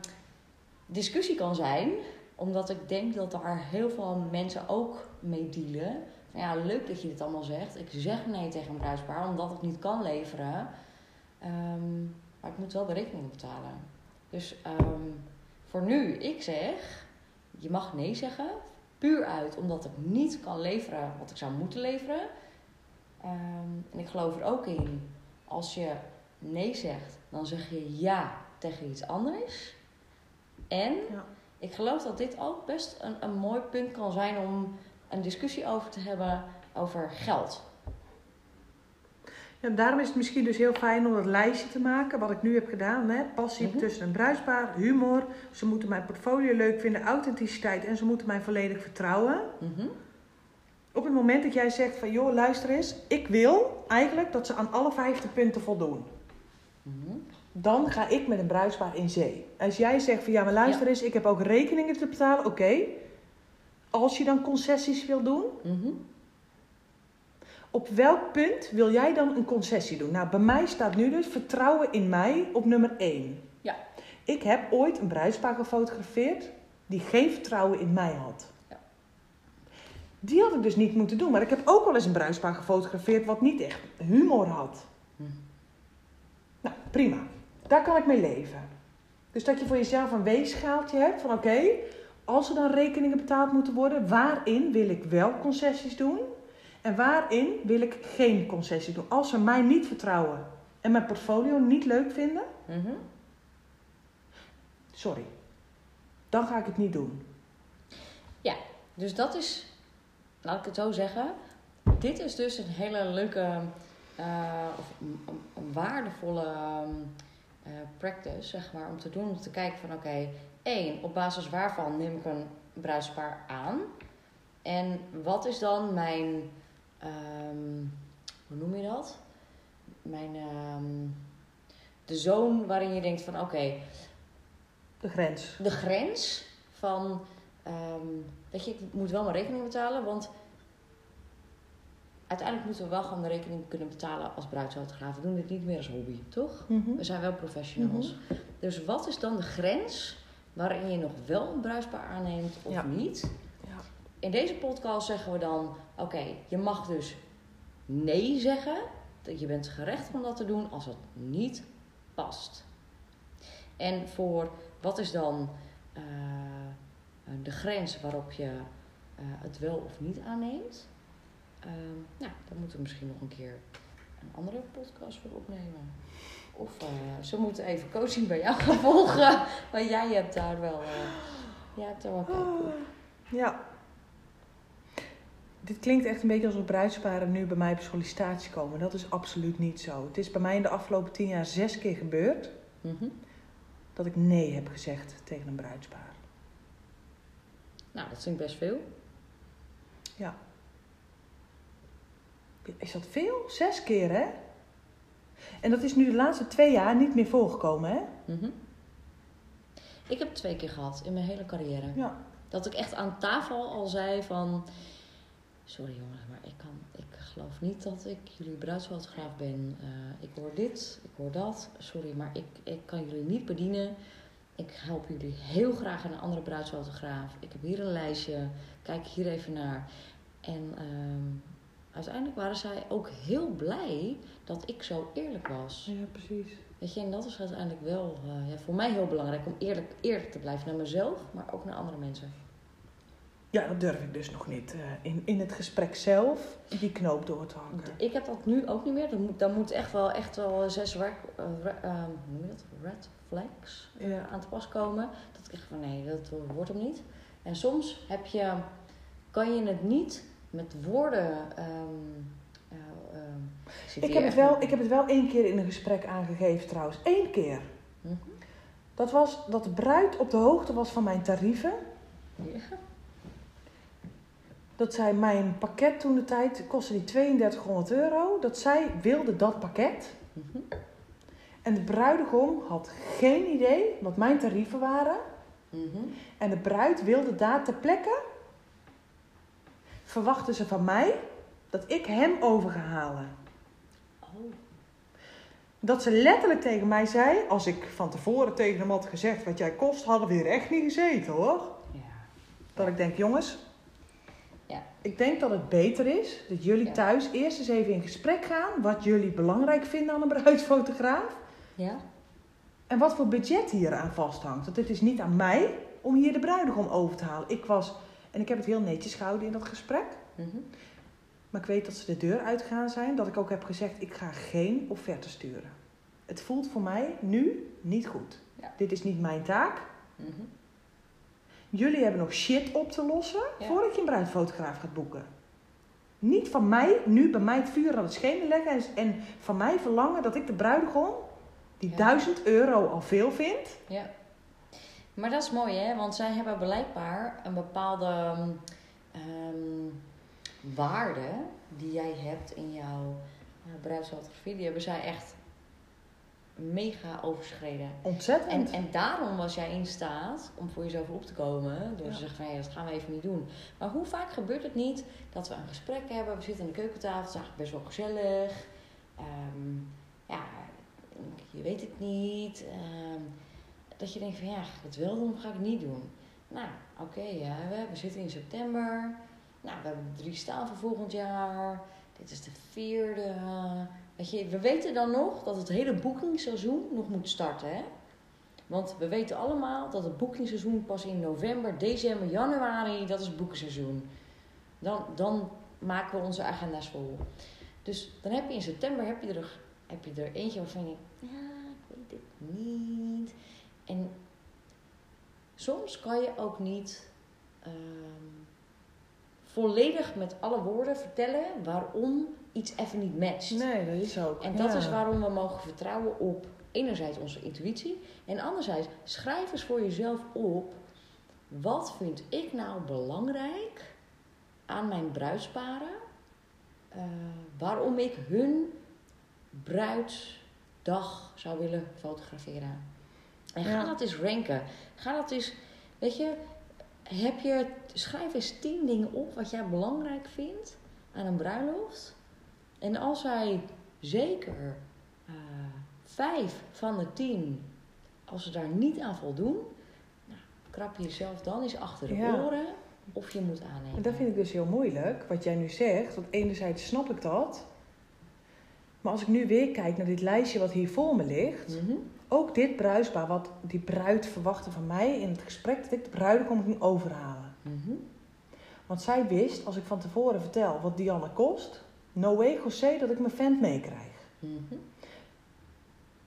discussie kan zijn. Omdat ik denk dat daar heel veel mensen ook mee dealen. Van ja, leuk dat je dit allemaal zegt. Ik zeg nee tegen een bruidspaar omdat ik niet kan leveren. Ehm, maar ik moet wel de rekening betalen. Dus ehm, voor nu, ik zeg, je mag nee zeggen. Puur uit omdat ik niet kan leveren wat ik zou moeten leveren. Ehm, en ik geloof er ook in, als je nee zegt, dan zeg je ja tegen iets anders. En Ja. ik geloof dat dit ook best een, een mooi punt kan zijn om een discussie over te hebben over geld. Ja, daarom is het misschien dus heel fijn om dat lijstje te maken, wat ik nu heb gedaan. Hè? Passie Mhm. tussen een bruidspaar, humor, ze moeten mijn portfolio leuk vinden, authenticiteit en ze moeten mij volledig vertrouwen. Mhm. Op het moment dat jij zegt van joh, luister eens, ik wil eigenlijk dat ze aan alle vijfde punten voldoen. Mhm. Dan ga ik met een bruidspaar in zee. Als jij zegt van ja, maar luister Ja. eens, ik heb ook rekeningen te betalen, oké. Als je dan concessies wil doen, Mhm. op welk punt wil jij dan een concessie doen? Nou, bij mij staat nu dus vertrouwen in mij op nummer 1. Ja. Ik heb ooit een bruidspaar gefotografeerd die geen vertrouwen in mij had. Ja. Die had ik dus niet moeten doen. Maar ik heb ook wel eens een bruidspaar gefotografeerd wat niet echt humor had. Mhm. Nou, prima. Daar kan ik mee leven. Dus dat je voor jezelf een weegschaaltje hebt van oké, als er dan rekeningen betaald moeten worden, waarin wil ik wel concessies doen en waarin wil ik geen concessies doen? Als ze mij niet vertrouwen en mijn portfolio niet leuk vinden, Mhm. sorry, dan ga ik het niet doen. Dus dat is, laat ik het zo zeggen, dit is dus een hele leuke eh, of een, een- een waardevolle ehm, eh, practice, zeg maar, om te doen. Om te kijken van oké, één, op basis waarvan neem ik een bruidspaar aan? En wat is dan mijn, ehm, hoe noem je dat? Mijn, ehm, de zone waarin je denkt van oké, De grens. de grens van, ehm, weet je, ik moet wel mijn rekening betalen, want uiteindelijk moeten we wel gewoon de rekening kunnen betalen als bruidsfotograaf. We doen dit niet meer als hobby, toch? Mhm. We zijn wel professionals. Dus wat is dan de grens waarin je nog wel een bruidspaar aanneemt of Ja. niet? Ja. In deze podcast zeggen we dan, oké, je mag dus nee zeggen. Dat Je bent gerechtigd om dat te doen als het niet past. En voor wat is dan eh, de grens waarop je eh, het wel of niet aanneemt? Ehm, nou, daar moeten we misschien nog een keer een andere podcast voor opnemen. Of eh, ze moeten even coaching bij jou [laughs] gaan volgen. Want jij hebt daar wel, eh, jij hebt daar wel op. Ja. Dit klinkt echt een beetje alsof bruidsparen nu bij mij op sollicitatie komen. Dat is absoluut niet zo. Het is bij mij in de afgelopen tien jaar zes keer gebeurd Mhm. dat ik nee heb gezegd tegen een bruidspaar. Nou, dat vind ik best veel. Is dat veel? Zes keer, hè? En dat is nu de laatste twee jaar niet meer voorgekomen, hè? Mhm. Ik heb het twee keer gehad in mijn hele carrière. Ja. Dat ik echt aan tafel al zei van... Sorry jongens, maar ik, kan, ik geloof niet dat ik jullie bruidsfotograaf ben. Eh, ik hoor dit, ik hoor dat. Sorry, maar ik, ik kan jullie niet bedienen. Ik help jullie heel graag aan een andere bruidsfotograaf. Ik heb hier een lijstje. Kijk hier even naar. En ehm, uiteindelijk waren zij ook heel blij dat ik zo eerlijk was. Ja, precies. Weet je, en dat is uiteindelijk wel eh, ja, voor mij heel belangrijk om eerlijk, eerlijk te blijven naar mezelf, maar ook naar andere mensen. Ja, dat durf ik dus nog niet. eh, in, in het gesprek zelf die knoop door te hakken. Ik heb dat nu ook niet meer. Dan moet, dan moet echt wel, echt wel zes red, eh, red flags Ja. aan te pas komen. Dat ik echt van nee, dat wordt hem niet. En soms heb je, kan je het niet met woorden. ehm, ehm, zit Ik heb, het wel, ik heb het wel één keer in een gesprek aangegeven trouwens. Eén keer. Mhm. Dat was dat de bruid op de hoogte was van mijn tarieven. Ja. Dat zij mijn pakket toen de tijd kostte die 3200 euro. Dat zij wilde dat pakket. Mhm. En de bruidegom had geen idee wat mijn tarieven waren. Mhm. En de bruid wilde daar ter plekke. Verwachten ze van mij dat ik hem over ga halen. Oh. Dat ze letterlijk tegen mij zei, als ik van tevoren tegen hem had gezegd wat jij kost, hadden we hier echt niet gezeten hoor. Ja. Dat ik denk, jongens, Ja. ik denk dat het beter is dat jullie Ja. thuis eerst eens even in gesprek gaan wat jullie belangrijk vinden aan een bruidsfotograaf. Ja. En wat voor budget hier aan vasthangt. Want het is niet aan mij om hier de bruidegom over te halen. Ik was, en ik heb het heel netjes gehouden in dat gesprek. Mhm. Maar ik weet dat ze de deur uitgegaan zijn. Dat ik ook heb gezegd, ik ga geen offerte sturen. Het voelt voor mij nu niet goed. Ja. Dit is niet mijn taak. Mhm. Jullie hebben nog shit op te lossen Ja. voordat je een bruidfotograaf gaat boeken. Niet van mij nu bij mij het vuur aan het schenen leggen en, van mij verlangen dat ik de bruidegom, die Ja. 1000 euro al veel vindt. Ja. Maar dat is mooi, hè? Want zij hebben blijkbaar een bepaalde ehm, waarde die jij hebt in jouw uh, bruidsfotografie. Die hebben zij echt mega overschreden. Ontzettend. En, en daarom was jij in staat om voor jezelf op te komen. Door Ja. te zeggen van, hé, dat gaan we even niet doen. Maar hoe vaak gebeurt het niet dat we een gesprek hebben. We zitten aan de keukentafel. Het is eigenlijk best wel gezellig. Ehm, ja, je weet het niet. Ehm, dat je denkt van, ja, het wel doen ga ik niet doen? Nou, oké, we, zitten in september. Nou, we hebben drie staan volgend jaar. Dit is de vierde. Weet je, we weten dan nog dat het hele boekingsseizoen nog moet starten, hè? Want we weten allemaal dat het boekingsseizoen pas in november, december, januari, dat is het. Dan, dan maken we onze agenda's vol. Dus dan heb je in september heb je er, heb je er eentje waarvan je denkt, ja, ik weet het niet. En soms kan je ook niet ehm, volledig met alle woorden vertellen waarom iets even niet matcht. Nee, dat is ook. En dat ja. is waarom we mogen vertrouwen op enerzijds onze intuïtie en anderzijds schrijf eens voor jezelf op wat vind ik nou belangrijk aan mijn bruidsparen, eh, waarom ik hun bruidsdag zou willen fotograferen. En ga Ja. dat eens ranken. Ga dat eens, weet je, heb je, schrijf eens tien dingen op wat jij belangrijk vindt aan een bruiloft. En als zij zeker eh, vijf van de tien, als ze daar niet aan voldoen, nou, krap je jezelf dan eens achter de Ja. oren of je moet aannemen. En dat vind ik dus heel moeilijk, wat jij nu zegt. Want enerzijds snap ik dat. Maar als ik nu weer kijk naar dit lijstje wat hier voor me ligt. Mhm. Ook dit bruisbaar, wat die bruid verwachtte van mij in het gesprek, dat ik de bruidegom ging overhalen. Mhm. Want zij wist, als ik van tevoren vertel wat Dianne kost, no way José dat ik mijn vent meekrijg. Mhm.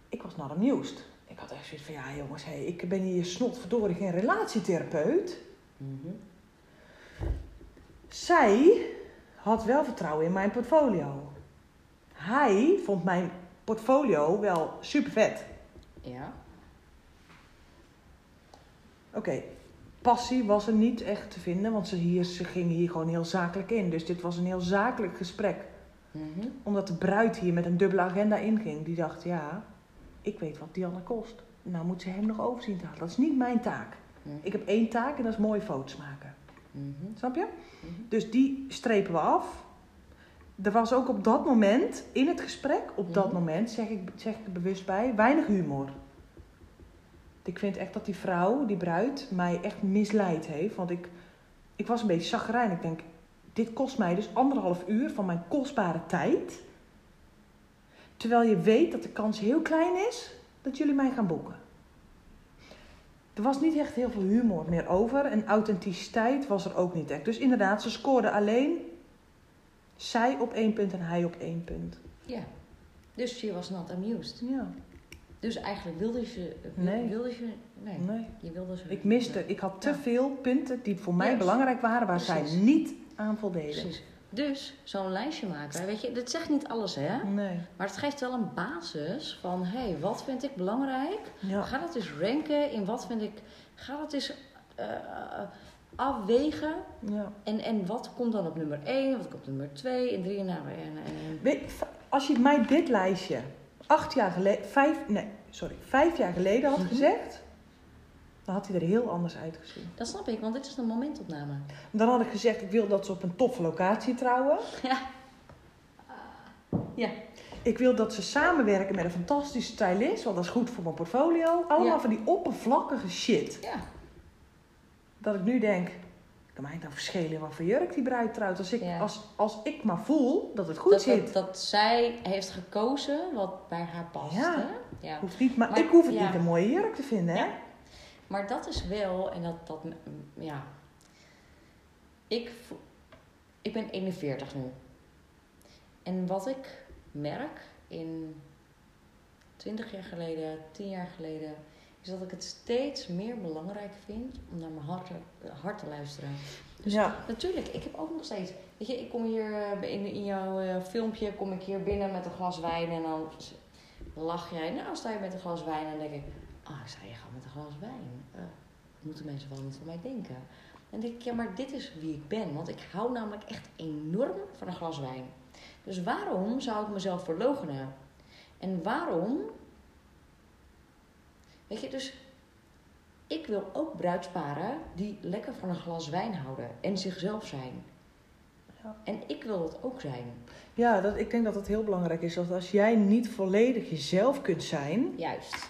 Ik was not amused. Ik had echt zoiets van, ja jongens, hey, ik ben hier snotverdorie geen relatietherapeut. Mhm. Zij had wel vertrouwen in mijn portfolio. Hij vond mijn portfolio wel super vet. Ja. Oké, passie was er niet echt te vinden, want ze, hier, ze ging hier gewoon heel zakelijk in. Dus dit was een heel zakelijk gesprek. Mhm. Omdat de bruid hier met een dubbele agenda inging. Die dacht, ja, ik weet wat Dianne kost. Nou moet ze hem nog overzien te halen. Dat is niet mijn taak. Mhm. Ik heb één taak en dat is mooie foto's maken. Mhm. Snap je? Dus die strepen we af. Er was ook op dat moment, in het gesprek, op dat Mhm. moment, zeg ik, zeg ik er bewust bij, weinig humor. Ik vind echt dat die vrouw, die bruid, mij echt misleid heeft. Want ik, ik was een beetje chagrijnig. Ik denk, dit kost mij dus anderhalf uur van mijn kostbare tijd. Terwijl je weet dat de kans heel klein is dat jullie mij gaan boeken. Er was niet echt heel veel humor meer over. En authenticiteit was er ook niet echt. Dus inderdaad, ze scoorde alleen zij op één punt en hij op één punt. Ja. Dus she was not amused. Ja, Dus eigenlijk wilde je... wil- Nee. Wilde je... Nee. nee. Je wilde ze... Ik miste, ik had te Ja. veel punten die voor mij belangrijk waren, waar zij niet aan voldeden. Precies. Dus zo'n lijstje maken, weet je, dit zegt niet alles hè, Nee. maar het geeft wel een basis van, hé, hey, wat vind ik belangrijk? Ja. Ga dat eens ranken in wat vind ik, ga dat eens eh, afwegen ja. en, en wat komt dan op nummer 1, wat komt op nummer 2 en 3 en nou, en, en, Weet- Als je mij dit lijstje acht jaar geleden, vijf, nee, sorry, vijf jaar geleden had Mhm. gezegd, dan had hij er heel anders uitgezien. Dat snap ik, want dit is een momentopname. Dan had ik gezegd, ik wil dat ze op een toffe locatie trouwen. [laughs] Ja. Ja. Ik wil dat ze samenwerken met een fantastische stylist, want dat is goed voor mijn portfolio. Allemaal Ja. van die oppervlakkige shit. Ja. Dat ik nu denk, kan mij nou verschillen wat voor jurk die bruid trouwt. Als ik, Ja. als, als ik maar voel dat het goed Dat, zit. dat, dat zij heeft gekozen wat bij haar past. Ja. Hè? ja. Hoeft niet, maar, Maar- ik hoef het ja. niet een mooie jurk te vinden, hè? Ja. Maar dat is wel, en dat, dat ja. Ik, ik ben 41 nu. En wat ik merk in 20 jaar geleden, 10 jaar geleden, is dat ik het steeds meer belangrijk vind om naar mijn hart, te- hart te luisteren. Dus Ja. Natuurlijk, ik heb ook nog steeds. Weet je, ik kom hier eh, in, in jouw eh, filmpje kom ik hier binnen met een glas wijn en dan lach jij. Nou, sta je met een glas wijn en denk ik, ah, ik sta hier gewoon met een glas wijn. Eh, moeten mensen wel niet van mij denken? En dan denk ik, ja, maar dit is wie ik ben. Want ik hou namelijk echt enorm van een glas wijn. Dus waarom zou ik mezelf verloochenen? En waarom? Weet je, dus ik wil ook bruidsparen die lekker van een glas wijn houden en zichzelf zijn. Ja. En ik wil dat ook zijn. Ja, dat, ik denk dat het heel belangrijk is. Dat als jij niet volledig jezelf kunt zijn. Juist.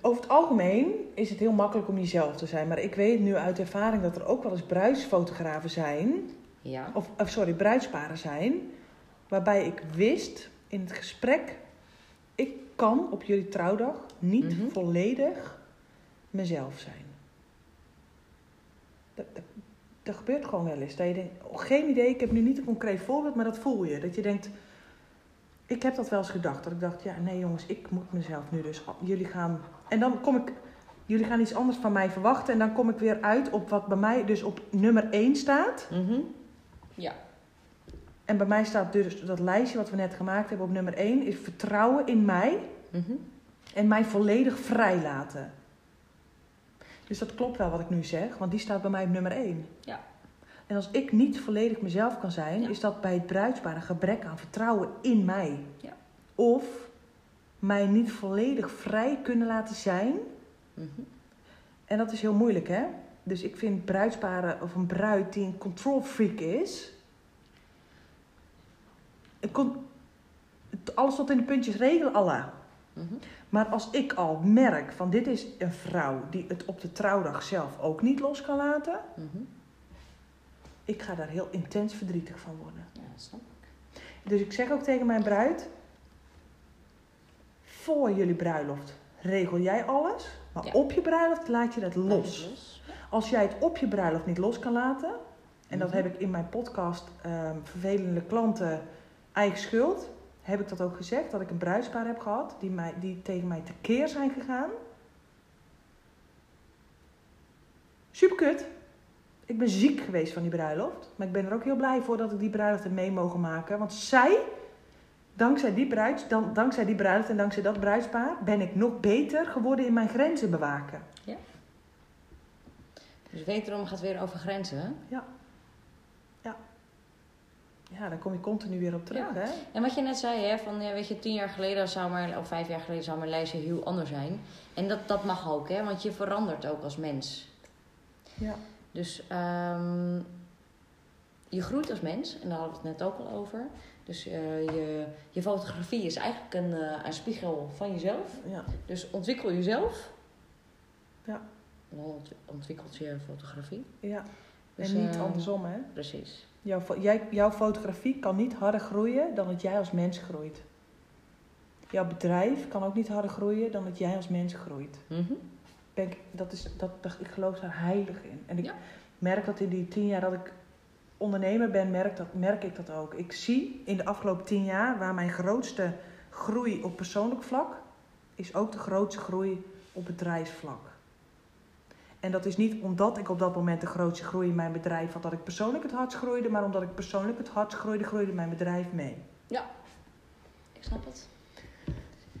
Over het algemeen is het heel makkelijk om jezelf te zijn. Maar ik weet nu uit ervaring dat er ook wel eens bruidsfotografen zijn. Ja. Of, of sorry, bruidsparen zijn. Waarbij ik wist in het gesprek. Ik kan op jullie trouwdag niet Mhm. volledig mezelf zijn. Dat, dat, dat gebeurt gewoon wel eens. Dat je denkt, oh, geen idee, ik heb nu niet een concreet voorbeeld, maar dat voel je. Dat je denkt, ik heb dat wel eens gedacht. Dat ik dacht, ja, nee jongens, ik moet mezelf nu dus. Jullie gaan. En dan kom ik. Jullie gaan iets anders van mij verwachten. En dan kom ik weer uit op wat bij mij dus op nummer 1 staat. Mhm. Ja. En bij mij staat dus dat lijstje wat we net gemaakt hebben op nummer 1 is vertrouwen in mij Mhm. en mij volledig vrijlaten. Dus dat klopt wel wat ik nu zeg, want die staat bij mij op nummer 1. Ja. En als ik niet volledig mezelf kan zijn, Ja. is dat bij het bruidspaar een gebrek aan vertrouwen in mij. Ja. Of mij niet volledig vrij kunnen laten zijn. Mhm. En dat is heel moeilijk, hè? Dus ik vind bruidsparen of een bruid die een control freak is. Een con- alles tot in de puntjes regelen, Allah. Mhm. Maar als ik al merk van dit is een vrouw die het op de trouwdag zelf ook niet los kan laten. Mhm. Ik ga daar heel intens verdrietig van worden. Ja, snap ik. Dus ik zeg ook tegen mijn bruid: voor jullie bruiloft regel jij alles, maar Ja. op je bruiloft laat je dat los. het los. Ja. Als jij het op je bruiloft niet los kan laten, en dat Mhm. heb ik in mijn podcast ehm, Vervelende Klanten Eigen Schuld, heb ik dat ook gezegd, dat ik een bruidspaar heb gehad die, mij, die tegen mij tekeer zijn gegaan. Super kut. Ik ben ziek geweest van die bruiloft. Maar ik ben er ook heel blij voor dat ik die bruiloft heb mee mogen maken. Want zij, dankzij die, bruids, dan, dankzij die bruiloft en dankzij dat bruidspaar, ben ik nog beter geworden in mijn grenzen bewaken. Dus wederom gaat het weer over grenzen. hè? Ja, daar kom je continu weer op terug, Ja. hè? En wat je net zei, hè, van ja, weet je, tien jaar geleden zou maar, of vijf jaar geleden zou mijn lijstje heel anders zijn. En dat, dat mag ook, hè, want je verandert ook als mens. Ja. Dus ehm, je groeit als mens, en daar hadden we het net ook al over. Dus eh, je, je fotografie is eigenlijk een, eh, een spiegel van jezelf. Ja. Dus ontwikkel jezelf. Ja. Dan ontwikkelt je fotografie. ja. Dus, en niet eh, andersom, hè? Precies. Jouw, jij, jouw fotografie kan niet harder groeien dan dat jij als mens groeit. Jouw bedrijf kan ook niet harder groeien dan dat jij als mens groeit. Mhm. Ben ik, dat is, dat, dat, ik geloof daar heilig in. En ik Ja. merk dat in die tien jaar dat ik ondernemer ben, merk, dat, merk ik dat ook. Ik zie in de afgelopen tien jaar waar mijn grootste groei op persoonlijk vlak is ook de grootste groei op bedrijfsvlak. En dat is niet omdat ik op dat moment de grootste groei in mijn bedrijf had, dat ik persoonlijk het hardst groeide, maar omdat ik persoonlijk het hardst groeide, groeide mijn bedrijf mee. Ik snap het.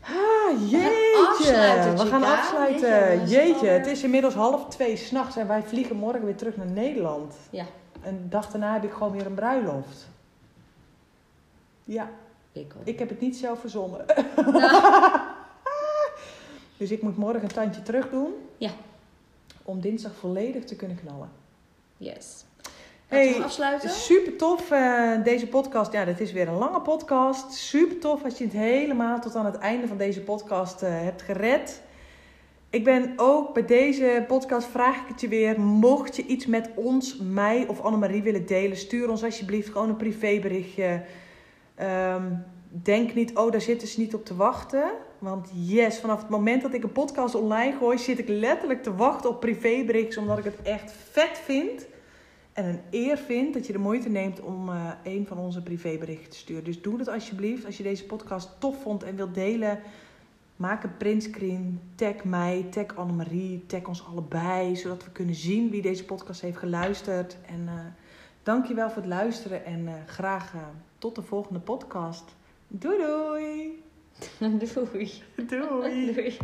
Ah, gaan afsluiten, We gaan afsluiten. Jeetje, we zijn Jeetje, alweer- het is inmiddels half twee s'nachts en wij vliegen morgen weer terug naar Nederland. Ja. En de dag daarna heb ik gewoon weer een bruiloft. Ja, Ik ook. ik heb het niet zelf verzonnen. Nou, [laughs] Dus ik moet morgen een tandje terug doen. Ja. Om dinsdag volledig te kunnen knallen. yes. Hey, Laten afsluiten? Super tof, eh, deze podcast. Ja, dit is weer een lange podcast. Super tof als je het helemaal tot aan het einde van deze podcast eh, hebt gered. Ik ben ook bij deze podcast, vraag ik het je weer. Mocht je iets met ons, mij of Annemarie willen delen, stuur ons alsjeblieft gewoon een privéberichtje. Ehm, denk niet, oh, daar zitten ze niet op te wachten. Want yes, vanaf het moment dat ik een podcast online gooi, zit ik letterlijk te wachten op privéberichtjes, omdat ik het echt vet vind en een eer vind dat je de moeite neemt om eh, een van onze privéberichten te sturen. Dus doe dat alsjeblieft. Als je deze podcast tof vond en wilt delen, maak een printscreen. Tag mij, tag Annemarie, tag ons allebei. Zodat we kunnen zien wie deze podcast heeft geluisterd. En eh dankjewel voor het luisteren en eh, graag tot de volgende podcast. Doei doei! [laughs] Doei. Doei! Doei.